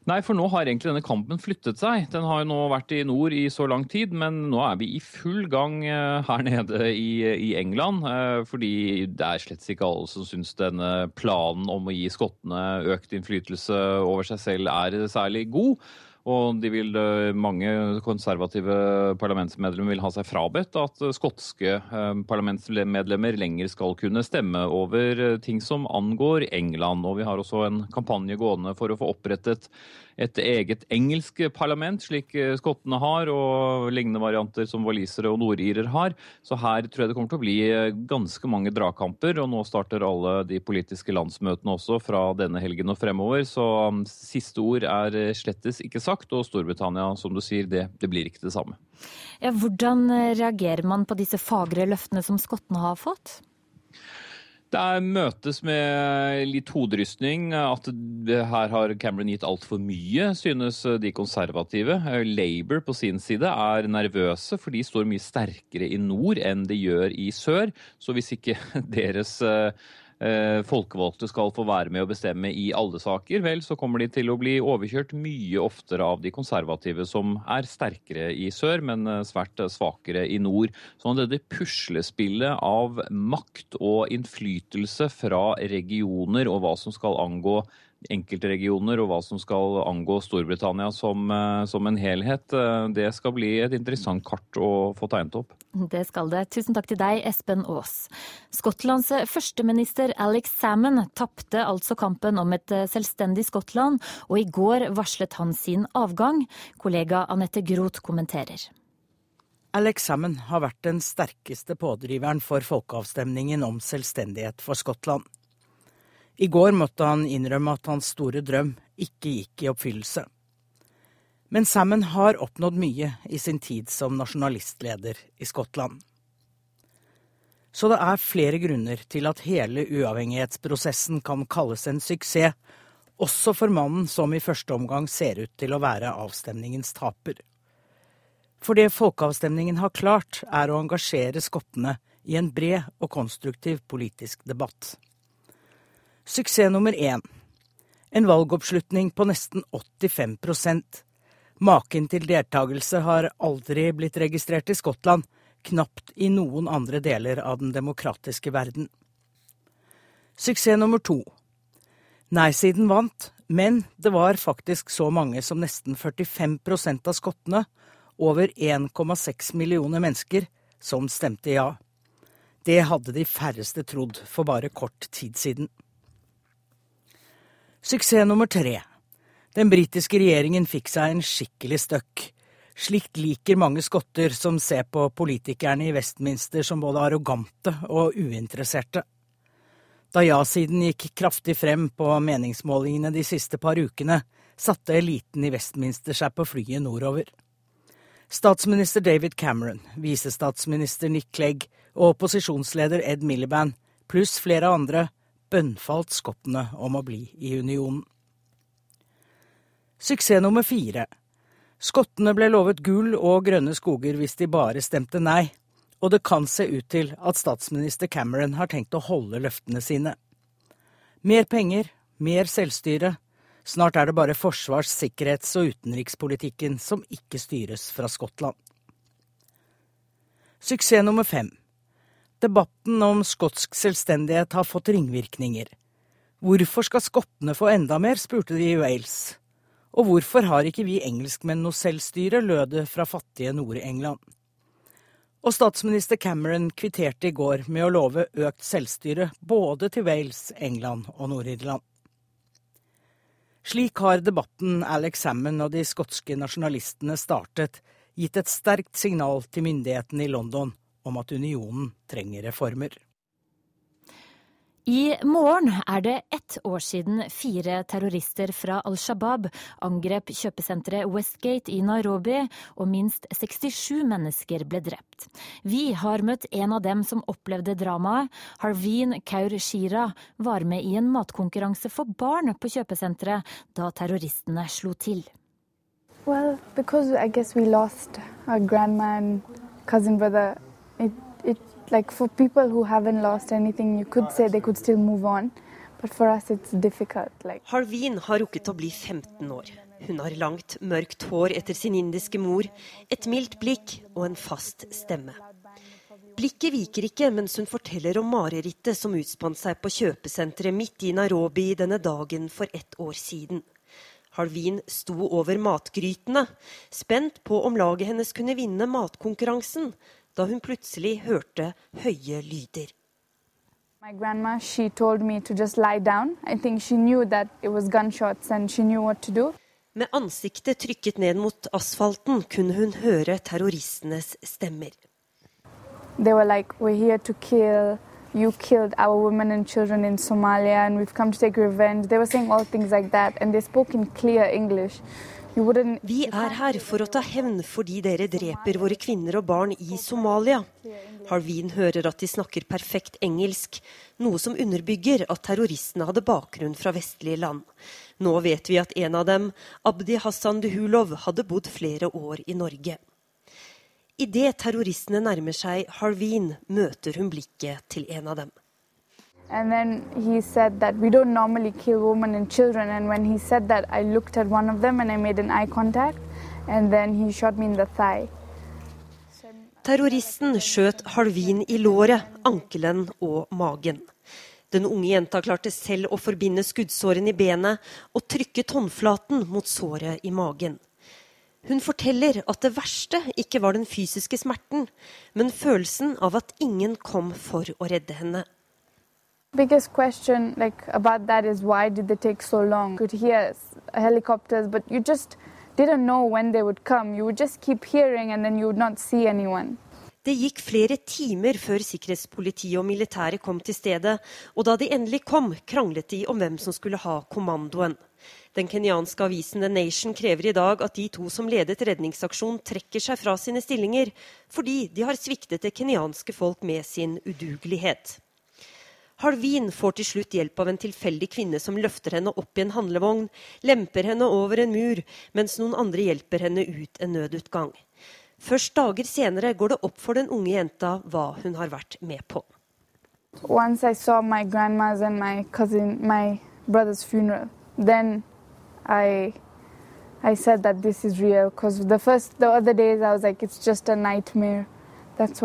Nei, for nå har egentlig denne kampen flyttet seg. Den har jo nå vært i nord i så lang tid, men nå er vi i full gang eh, her nede i, i England. Eh, fordi det er slett ikke alle som syns denne planen om å gi skottene økt innflytelse over seg selv er særlig god. Og vil, mange konservative parlamentsmedlemmer vil ha seg frabedt at skotske parlamentsmedlemmer lenger skal kunne stemme over ting som angår England. Og vi har også en kampanje gående for å få opprettet et eget engelsk parlament, slik skottene har, og lignende varianter som walisere og nordirer har. Så her tror jeg det kommer til å bli ganske mange dragkamper, og nå starter alle de politiske landsmøtene også fra denne helgen og fremover. Så um, siste ord er slettes ikke sagt, og Storbritannia, som du sier, det, det blir ikke det samme. Ja, hvordan reagerer man på disse fagre løftene som skottene har fått? Det er møtes med litt hoderystning. At her har Cameron gitt altfor mye, synes de konservative. Labour på sin side er nervøse, for de står mye sterkere i nord enn de gjør i sør. Så hvis ikke deres Eh, folkevalgte skal få være med å bestemme i alle saker, vel, så kommer de til å bli overkjørt mye oftere av de konservative, som er sterkere i sør, men eh, svært svakere i nord. Sånn dette puslespillet av makt og innflytelse fra regioner og hva som skal angå enkeltregioner og hva som skal angå Storbritannia som, eh, som, en helhet, eh, det skal bli et interessant kart å få tegnet opp. Det skal det. Tusen takk til deg, Espen Aas. Skottlands førsteminister Alex Salmon tapte altså kampen om et eh, selvstendig Skottland, og i går varslet han sin avgang. Kollega Anette Groth kommenterer. Alex Salmon har vært den sterkeste pådriveren for folkeavstemningen om selvstendighet for Skottland. I går måtte han innrømme at hans store drøm ikke gikk i oppfyllelse. Men Salmon har oppnådd mye i sin tid som nasjonalistleder i Skottland. Så det er flere grunner til at hele uavhengighetsprosessen kan kalles en suksess, også for mannen som i første omgang ser ut til å være avstemningens taper. For det folkeavstemningen har klart, er å engasjere skottene i en bred og konstruktiv politisk debatt. Suksess nummer én. En valgoppslutning på nesten 85% Maken til deltakelse har aldri blitt registrert i Skottland, knapt i noen andre deler av den demokratiske verden. Suksess nummer to. Nei-siden vant, men det var faktisk så mange som nesten 45% av skottene, over 1,6 millioner mennesker, som stemte ja. Det hadde de færreste trodd for bare kort tid siden. Suksess nummer tre. Den britiske regjeringen fikk seg en skikkelig støkk. Slikt liker mange skotter som ser på politikerne i Westminster som både arrogante og uinteresserte. Da ja-siden gikk kraftig frem på meningsmålingene de siste par ukene, satte eliten i Westminster seg på flyet nordover. Statsminister David Cameron, visestatsminister Nick Clegg og opposisjonsleder Ed Miliband, pluss flere andre, bønnfalt skottene om å bli i unionen. Suksess nummer fire. Skottene ble lovet gull og grønne skoger hvis de bare stemte nei, og det kan se ut til at statsminister Cameron har tenkt å holde løftene sine. Mer penger, mer selvstyre. Snart er det bare forsvars-, sikkerhets- og utenrikspolitikken som ikke styres fra Skottland. Suksess nummer fem. Debatten om skotsk selvstendighet har fått ringvirkninger. Hvorfor skal skottene få enda mer, spurte de i Wales. Og hvorfor har ikke vi engelskmenn noe selvstyre, lød det fra fattige Nord-England. Og statsminister Cameron kvitterte i går med å love økt selvstyre både til Wales, England og Nord-Irland. Slik har debatten Alex Hammond og de skotske nasjonalistene startet, gitt et sterkt signal til myndighetene i London om at unionen trenger reformer. I morgen er det ett år siden fire terrorister fra Al Shabaab angrep kjøpesenteret Westgate i Nairobi, og minst 67 mennesker ble drept. Vi har møtt en av dem som opplevde dramaet. Harveen Kaur Shira var med i en matkonkurranse for barn på kjøpesenteret da terroristene slo til. Well, because I guess we lost our grandma and cousin brother it, it, like for people who haven't lost anything, you could say they could still move on. But for us it's difficult. Like. Harvin har rukket å bli 15 år. Hun har langt, mørkt hår etter sin indiske mor, et mildt blikk og en fast stemme. Blikket viker ikke mens hun forteller om marerittet som utspant seg på kjøpesenteret midt i Nairobi denne dagen for ett år siden. Halvin sto over matgrytene, spent på om laget hennes kunne vinne matkonkurransen, da hun plutselig hørte høye lyder. My grandma, she told me to just lie down. I think she knew that it was gunshots and she knew what to do. Med ansiktet trykket ned mot asfalten kunne hun høre terroristenes stemmer. They were like, we're here to kill. You killed our women and children in Somalia and we've come to take revenge. They were saying all things like that and they spoke in clear English. Vi er her for å ta hevn fordi dere dreper våre kvinner og barn i Somalia. Halvin hører at de snakker perfekt engelsk, noe som underbygger at terroristene hadde bakgrunn fra vestlige land. Nå vet vi at en av dem, Abdi Hassan Duhulov, hadde bodd flere år i Norge. Idet terroristene nærmer seg Halvin, møter hun blikket til en av dem. And then he said that we don't normally kill women and children. And when he said that, I looked at one of them and I made an eye contact. And then he shot me in the thigh. Terroristen skjøt Halvin i låret, ankelen og magen. Den unge jenta klarte selv å forbinde skuddsåren i benet og trykke håndflaten mot såret i magen. Hun forteller at det verste ikke var den fysiske smerten, men følelsen av at ingen kom for å redde henne. Biggest question like about that is why did they take so long? Could hear helicopters, but you just didn't know when they would come. You would just keep hearing and then you would not see anyone. Det gikk flere timer før sikkerhetspolitiet og militæret kom til stedet, og da de endelig kom, kranglet de om hvem som skulle ha kommandoen. Den kenyanske avisen The Nation krever i dag at de to som ledet redningsaksjonen, trekker seg fra sine stillinger, fordi de har sviktet det kenyanske folk med sin udugelighet. Halvin får til slutt hjelp av en tilfeldig kvinne som løfter henne opp i en handlevogn, lemper henne over en mur, mens noen andre hjelper henne ut en nødutgang. Først dager senere går det opp for den unge jenta hva hun har vært med på. Once I saw my grandma's and my cousin, my brother's funeral, then I, I said that this is real. Because the first, the other days I was like, it's just a nightmare. That's.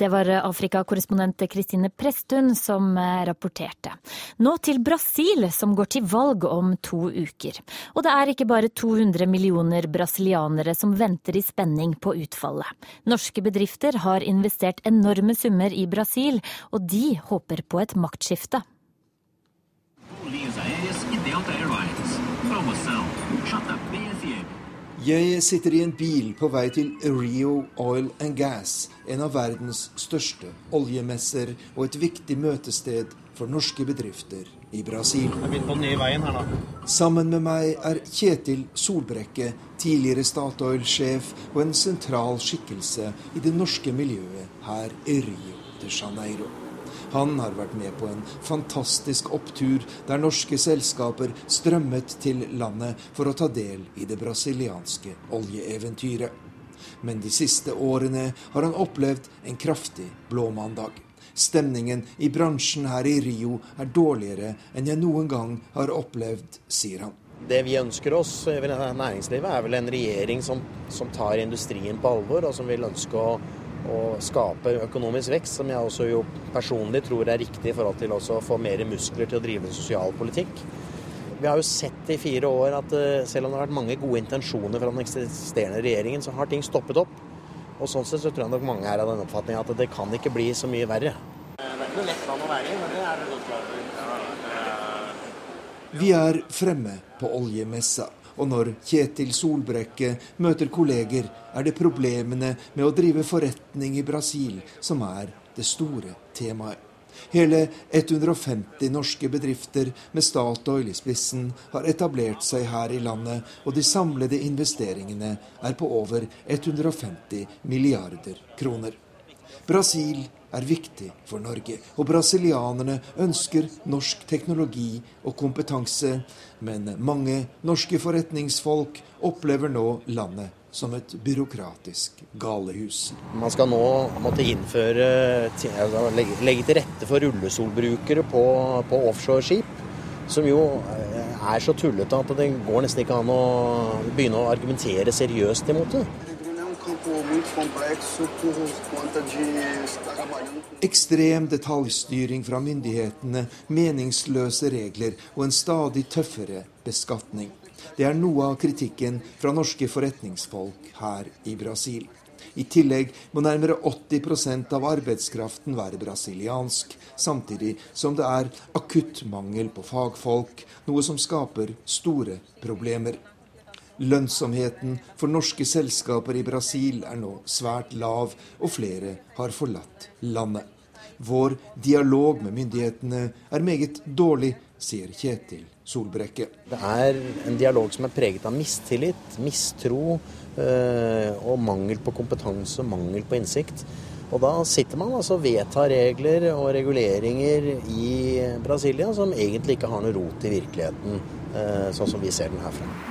Det var Afrikakorrespondent Kristine Presttun som eh, rapporterte. Nå til Brasil, som går til valg om to uker. Og det er ikke bare 200 millioner brasilianere som venter i spenning på utfallet. Norske bedrifter har investert enorme summer i Brasil, og de håper på et maktskifte. Jeg sitter i en bil på vei til Rio Oil and Gas, en av verdens største oljemesser og et viktig møtested for norske bedrifter i Brasil. Sammen med meg er Kjetil Solbrekke, tidligere Statoil-sjef og en sentral skikkelse i det norske miljøet her i Rio de Janeiro. Han har vært med på en fantastisk opptur der norske selskaper strømmet til landet for å ta del i det brasilianske oljeeventyret. Men de siste årene har han opplevd en kraftig blåmandag. Stemningen i bransjen her i Rio er dårligere enn jeg noen gang har opplevd, sier han. Det vi ønsker oss i næringslivet, er vel en regjering som, som tar industrien på alvor, og som vil ønske å og skaper økonomisk vekst, som jeg også jo personlig tror er riktig i forhold til å få mer muskler til å drive sosial politikk. Vi har jo sett i fire år at eh, selv om det har vært mange gode intensjoner fra den eksisterende regjeringen, så har ting stoppet opp. Og sånn sett så tror jeg nok mange er av den oppfatning at det kan ikke bli så mye verre. Det er ikke noe lett land å være i, men det er det godt klart Vi er fremme på oljemessa. Og når Kjetil Solbrekke møter kolleger, er det problemene med å drive forretning i Brasil som er det store temaet. Hele 150 norske bedrifter med Statoil i spissen har etablert seg her i landet, og de samlede investeringene er på over 150 milliarder kroner. Brasil er viktig for Norge. Og brasilianerne ønsker norsk teknologi og kompetanse. Men mange norske forretningsfolk opplever nå landet som et byråkratisk galehus. Man skal nå måtte innføre, legge til rette for rullesolbrukere på, på offshoreskip. Som jo eh, er så tullete at det går nesten ikke an å begynne å argumentere seriøst imot det. Ekstrem detaljstyring fra myndighetene, meningsløse regler og en stadig tøffere beskatning. Det er noe av kritikken fra norske forretningsfolk her i Brasil. I tillegg må nærmere 80% av arbeidskraften være brasiliansk, samtidig som det er akutt mangel på fagfolk, noe som skaper store problemer. Lønnsomheten for norske selskaper i Brasil er nå svært lav, og flere har forlatt landet. Vår dialog med myndighetene er meget dårlig, sier Kjetil Solbrekke. Det er en dialog som er preget av mistillit, mistro øh, og mangel på kompetanse og mangel på innsikt. Og da sitter man altså og vedtar regler og reguleringer i Brasilia som egentlig ikke har noe rot i virkeligheten, øh, sånn som vi ser den herfra.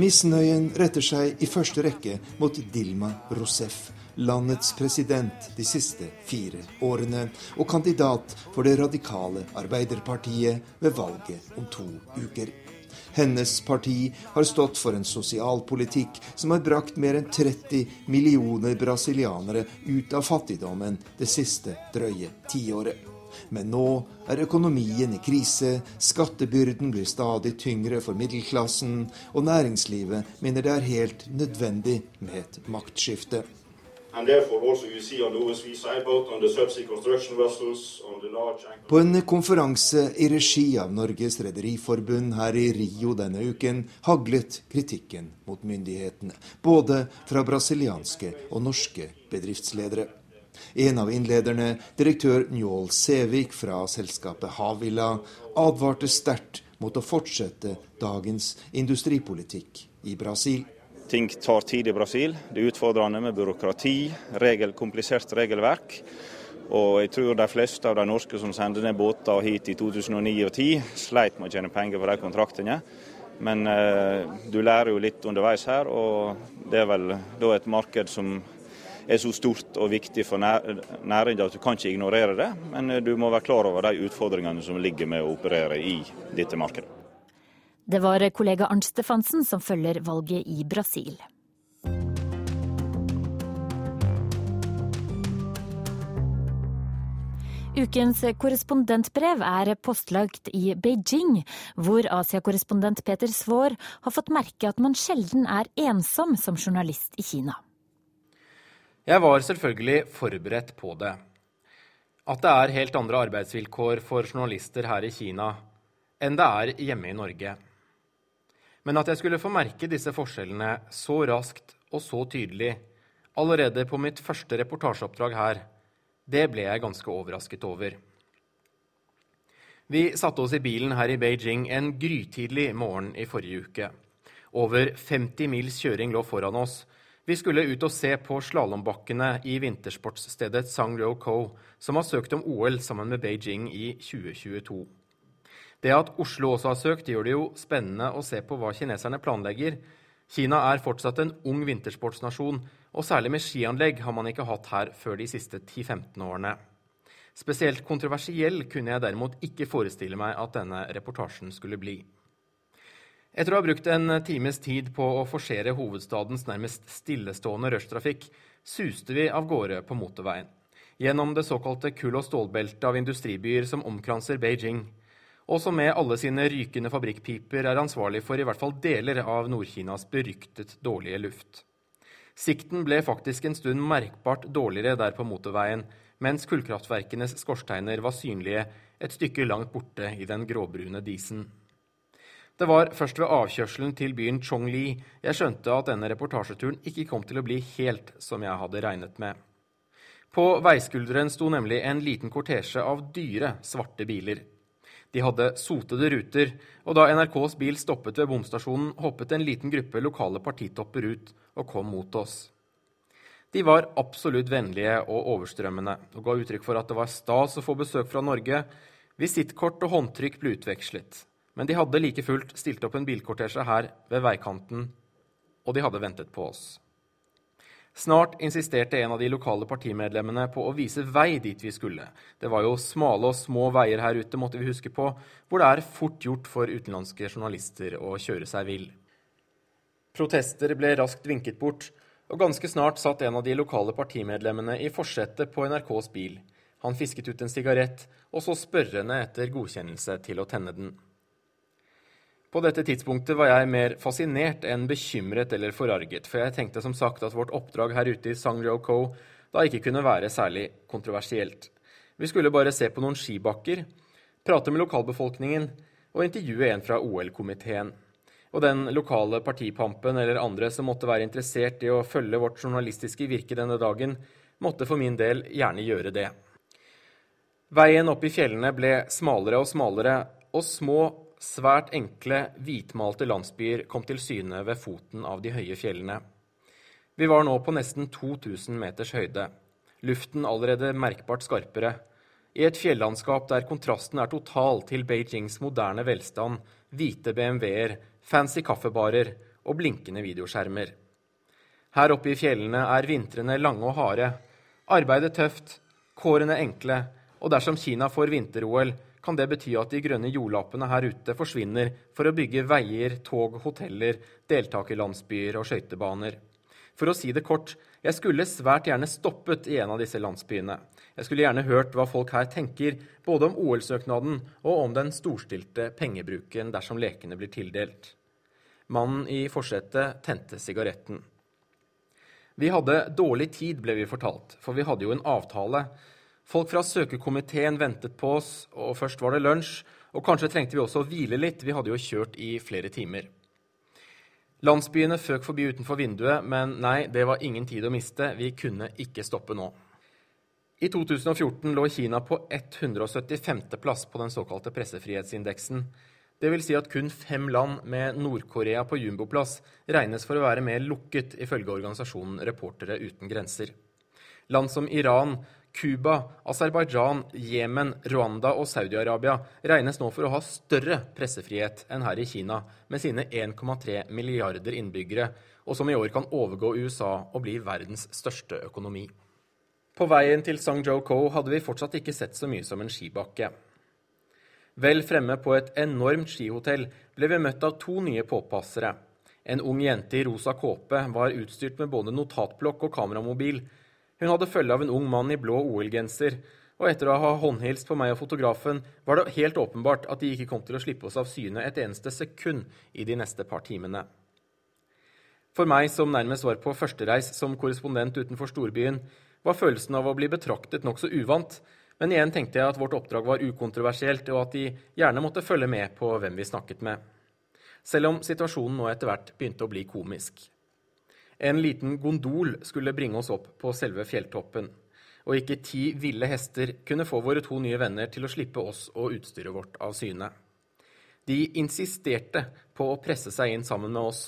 Misnøyen retter seg i første rekke mot Dilma Rousef, landets president de siste fire årene, og kandidat for det radikale Arbeiderpartiet ved valget om to uker. Hennes parti har stått for en sosialpolitikk som har brakt mer enn 30 millioner brasilianere ut av fattigdommen det siste drøye tiåret. Men nå er økonomien i krise, skattebyrden blir stadig tyngre for middelklassen, og næringslivet mener det er helt nødvendig med et maktskifte. På en konferanse i regi av Norges Rederiforbund her i Rio denne uken haglet kritikken mot myndighetene, både fra brasilianske og norske bedriftsledere. En av innlederne, direktør Njål Sævik fra selskapet Havila, advarte sterkt mot å fortsette dagens industripolitikk i Brasil. Ting tar tid i Brasil. Det er utfordrende med byråkrati, regel, komplisert regelverk. Og jeg tror de fleste av de norske som sendte ned båter hit i 2009 og 2010, sleit med å tjene penger på de kontraktene. Men eh, du lærer jo litt underveis her, og det er vel da et marked som er så stort og viktig for næringen at du kan ikke ignorere det. Men eh, du må være klar over de utfordringene som ligger med å operere i dette markedet. Det var kollega Arnt Stefansen som følger valget i Brasil. Ukens korrespondentbrev er postlagt i Beijing, hvor Asia-korrespondent Peter Svaar har fått merke at man sjelden er ensom som journalist i Kina. Jeg var selvfølgelig forberedt på det. At det er helt andre arbeidsvilkår for journalister her i Kina enn det er hjemme i Norge. Men at jeg skulle få merke disse forskjellene så raskt og så tydelig allerede på mitt første reportasjeoppdrag her, det ble jeg ganske overrasket over. Vi satte oss i bilen her i Beijing en grytidlig morgen i forrige uke. Over 50 mils kjøring lå foran oss, vi skulle ut og se på slalåmbakkene i vintersportsstedet Sangryo-ko, som har søkt om OL sammen med Beijing i 2022. Det at Oslo også har søkt, gjør det jo spennende å se på hva kineserne planlegger. Kina er fortsatt en ung vintersportsnasjon, og særlig med skianlegg har man ikke hatt her før de siste 10-15 årene. Spesielt kontroversiell kunne jeg derimot ikke forestille meg at denne reportasjen skulle bli. Etter å ha brukt en times tid på å forsere hovedstadens nærmest stillestående rushtrafikk, suste vi av gårde på motorveien. Gjennom det såkalte kull- og stålbeltet av industribyer som omkranser Beijing, og som med alle sine rykende fabrikkpiper er ansvarlig for i hvert fall deler av Nord-Kinas beryktet dårlige luft. Sikten ble faktisk en stund merkbart dårligere der på motorveien, mens kullkraftverkenes skorsteiner var synlige et stykke langt borte i den gråbrune disen. Det var først ved avkjørselen til byen Chongli jeg skjønte at denne reportasjeturen ikke kom til å bli helt som jeg hadde regnet med. På veiskulderen sto nemlig en liten kortesje av dyre, svarte biler. De hadde sotede ruter, og da NRKs bil stoppet ved bomstasjonen, hoppet en liten gruppe lokale partitopper ut og kom mot oss. De var absolutt vennlige og overstrømmende, og ga uttrykk for at det var stas å få besøk fra Norge. Visittkort og håndtrykk ble utvekslet. Men de hadde like fullt stilt opp en bilkortesje her ved veikanten, og de hadde ventet på oss. Snart insisterte en av de lokale partimedlemmene på å vise vei dit vi skulle. Det var jo smale og små veier her ute, måtte vi huske på, hvor det er fort gjort for utenlandske journalister å kjøre seg vill. Protester ble raskt vinket bort, og ganske snart satt en av de lokale partimedlemmene i forsetet på NRKs bil. Han fisket ut en sigarett, og så spørrende etter godkjennelse til å tenne den. På dette tidspunktet var jeg mer fascinert enn bekymret eller forarget, for jeg tenkte som sagt at vårt oppdrag her ute i Sangjo Co da ikke kunne være særlig kontroversielt. Vi skulle bare se på noen skibakker, prate med lokalbefolkningen og intervjue en fra OL-komiteen. Og den lokale partipampen eller andre som måtte være interessert i å følge vårt journalistiske virke denne dagen, måtte for min del gjerne gjøre det. Veien opp i fjellene ble smalere og smalere, og små Svært enkle, hvitmalte landsbyer kom til syne ved foten av de høye fjellene. Vi var nå på nesten 2000 meters høyde. Luften allerede merkbart skarpere. I et fjellandskap der kontrasten er total til Beijings moderne velstand, hvite BMW-er, fancy kaffebarer og blinkende videoskjermer. Her oppe i fjellene er vintrene lange og harde, arbeidet tøft, kårene enkle, og dersom Kina får vinter-OL, kan det bety at de grønne jordlappene her ute forsvinner for å bygge veier, tog, hoteller, deltakerlandsbyer og skøytebaner. For å si det kort, jeg skulle svært gjerne stoppet i en av disse landsbyene. Jeg skulle gjerne hørt hva folk her tenker, både om OL-søknaden og om den storstilte pengebruken dersom lekene blir tildelt. Mannen i forsetet tente sigaretten. Vi hadde dårlig tid, ble vi fortalt, for vi hadde jo en avtale Folk fra søkerkomiteen ventet på oss, og først var det lunsj. Og kanskje trengte vi også å hvile litt, vi hadde jo kjørt i flere timer. Landsbyene føk forbi utenfor vinduet, men nei, det var ingen tid å miste. Vi kunne ikke stoppe nå. I 2014 lå Kina på 175. plass på den såkalte pressefrihetsindeksen. Det vil si at kun fem land med Nord-Korea på jumboplass regnes for å være mer lukket, ifølge organisasjonen Reportere uten grenser. Land som Iran, Cuba, Aserbajdsjan, Jemen, Rwanda og Saudi-Arabia regnes nå for å ha større pressefrihet enn her i Kina, med sine 1,3 milliarder innbyggere, og som i år kan overgå USA og bli verdens største økonomi. På veien til Sangjo-ko hadde vi fortsatt ikke sett så mye som en skibakke. Vel fremme på et enormt skihotell ble vi møtt av to nye påpassere. En ung jente i rosa kåpe var utstyrt med både notatblokk og kameramobil, hun hadde følge av en ung mann i blå OL-genser, og etter å ha håndhilst på meg og fotografen, var det helt åpenbart at de ikke kom til å slippe oss av syne et eneste sekund i de neste par timene. For meg som nærmest var på førstereis som korrespondent utenfor storbyen, var følelsen av å bli betraktet nokså uvant, men igjen tenkte jeg at vårt oppdrag var ukontroversielt, og at de gjerne måtte følge med på hvem vi snakket med. Selv om situasjonen nå etter hvert begynte å bli komisk. En liten gondol skulle bringe oss opp på selve fjelltoppen, og ikke ti ville hester kunne få våre to nye venner til å slippe oss og utstyret vårt av syne. De insisterte på å presse seg inn sammen med oss,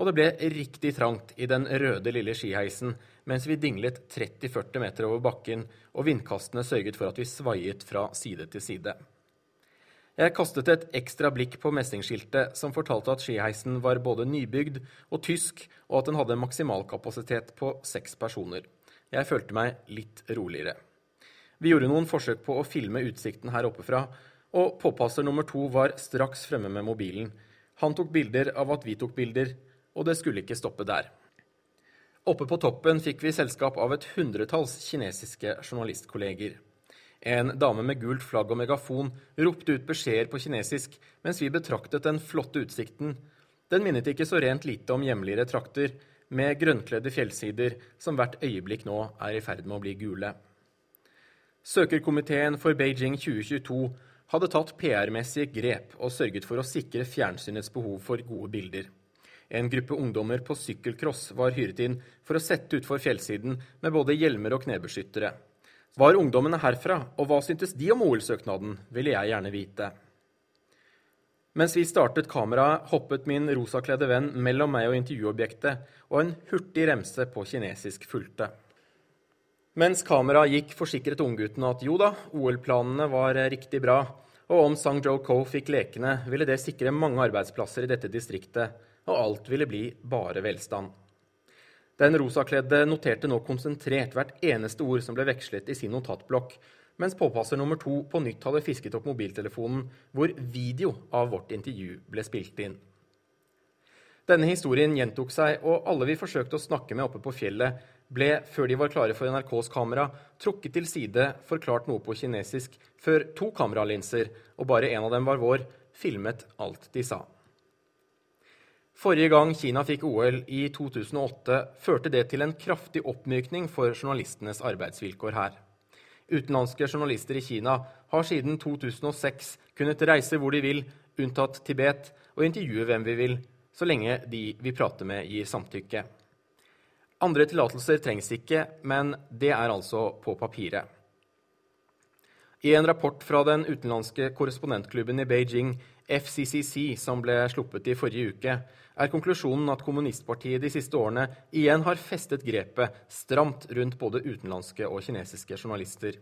og det ble riktig trangt i den røde lille skiheisen mens vi dinglet 30-40 meter over bakken, og vindkastene sørget for at vi svaiet fra side til side. Jeg kastet et ekstra blikk på messingskiltet som fortalte at skiheisen var både nybygd og tysk, og at den hadde maksimalkapasitet på seks personer. Jeg følte meg litt roligere. Vi gjorde noen forsøk på å filme utsikten her oppe fra, og påpasser nummer to var straks fremme med mobilen. Han tok bilder av at vi tok bilder, og det skulle ikke stoppe der. Oppe på toppen fikk vi selskap av et hundretalls kinesiske journalistkolleger. En dame med gult flagg og megafon ropte ut beskjeder på kinesisk mens vi betraktet den flotte utsikten. Den minnet ikke så rent lite om hjemligere trakter, med grønnkledde fjellsider som hvert øyeblikk nå er i ferd med å bli gule. Søkerkomiteen for Beijing 2022 hadde tatt PR-messige grep og sørget for å sikre fjernsynets behov for gode bilder. En gruppe ungdommer på sykkelcross var hyret inn for å sette utfor fjellsiden med både hjelmer og knebeskyttere. Var ungdommene herfra, og hva syntes de om OL-søknaden, ville jeg gjerne vite. Mens vi startet kameraet, hoppet min rosakledde venn mellom meg og intervjuobjektet, og en hurtig remse på kinesisk fulgte. Mens kameraet gikk, forsikret ungguttene at jo da, OL-planene var riktig bra, og om Sang-Jo Ko fikk lekene, ville det sikre mange arbeidsplasser i dette distriktet, og alt ville bli bare velstand. Den rosakledde noterte nå konsentrert hvert eneste ord som ble vekslet i sin notatblokk, mens påpasser nummer to på nytt hadde fisket opp mobiltelefonen, hvor video av vårt intervju ble spilt inn. Denne historien gjentok seg, og alle vi forsøkte å snakke med oppe på fjellet, ble, før de var klare for NRKs kamera, trukket til side, forklart noe på kinesisk, før to kameralinser, og bare en av dem var vår, filmet alt de sa. Forrige gang Kina fikk OL, i 2008, førte det til en kraftig oppmykning for journalistenes arbeidsvilkår her. Utenlandske journalister i Kina har siden 2006 kunnet reise hvor de vil, unntatt Tibet, og intervjue hvem vi vil, så lenge de vi prater med, gir samtykke. Andre tillatelser trengs ikke, men det er altså på papiret. I en rapport fra den utenlandske korrespondentklubben i Beijing, FCCC, som ble sluppet i forrige uke, er konklusjonen at kommunistpartiet de siste årene igjen har festet grepet stramt rundt både utenlandske og kinesiske journalister.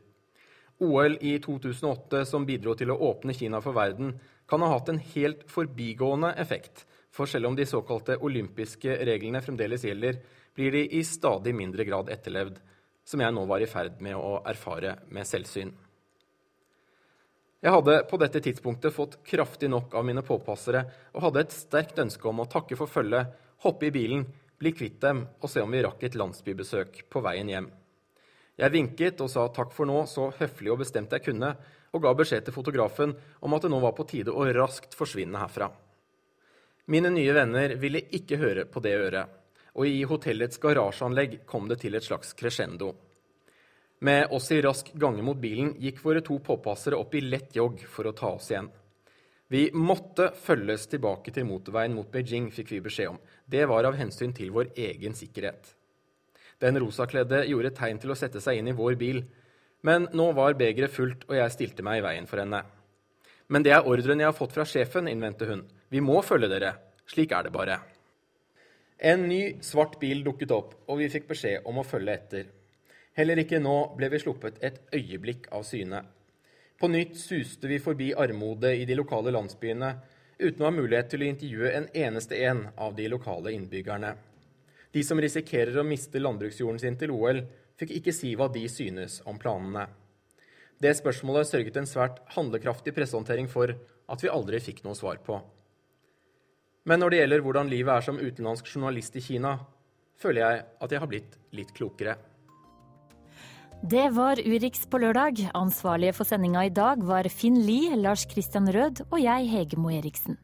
OL i 2008, som bidro til å åpne Kina for verden, kan ha hatt en helt forbigående effekt, for selv om de såkalte olympiske reglene fremdeles gjelder, blir de i stadig mindre grad etterlevd, som jeg nå var i ferd med å erfare med selvsyn. Jeg hadde på dette tidspunktet fått kraftig nok av mine påpassere og hadde et sterkt ønske om å takke for følget, hoppe i bilen, bli kvitt dem og se om vi rakk et landsbybesøk på veien hjem. Jeg vinket og sa takk for nå så høflig og bestemt jeg kunne, og ga beskjed til fotografen om at det nå var på tide å raskt forsvinne herfra. Mine nye venner ville ikke høre på det øret, og i hotellets garasjeanlegg kom det til et slags crescendo. Med oss i rask gange mot bilen gikk våre to påpassere opp i lett jogg for å ta oss igjen. Vi måtte følges tilbake til motorveien mot Beijing, fikk vi beskjed om. Det var av hensyn til vår egen sikkerhet. Den rosakledde gjorde tegn til å sette seg inn i vår bil, men nå var begeret fullt, og jeg stilte meg i veien for henne. Men det er ordren jeg har fått fra sjefen, innvendte hun. Vi må følge dere. Slik er det bare. En ny, svart bil dukket opp, og vi fikk beskjed om å følge etter. Heller ikke nå ble vi sluppet et øyeblikk av syne. På nytt suste vi forbi armodet i de lokale landsbyene, uten å ha mulighet til å intervjue en eneste en av de lokale innbyggerne. De som risikerer å miste landbruksjorden sin til OL, fikk ikke si hva de synes om planene. Det spørsmålet sørget en svært handlekraftig pressehåndtering for at vi aldri fikk noe svar på. Men når det gjelder hvordan livet er som utenlandsk journalist i Kina, føler jeg at jeg har blitt litt klokere. Det var Urix på lørdag. Ansvarlige for sendinga i dag var Finn Lie, Lars Christian Rød og jeg, Hege Moe Eriksen.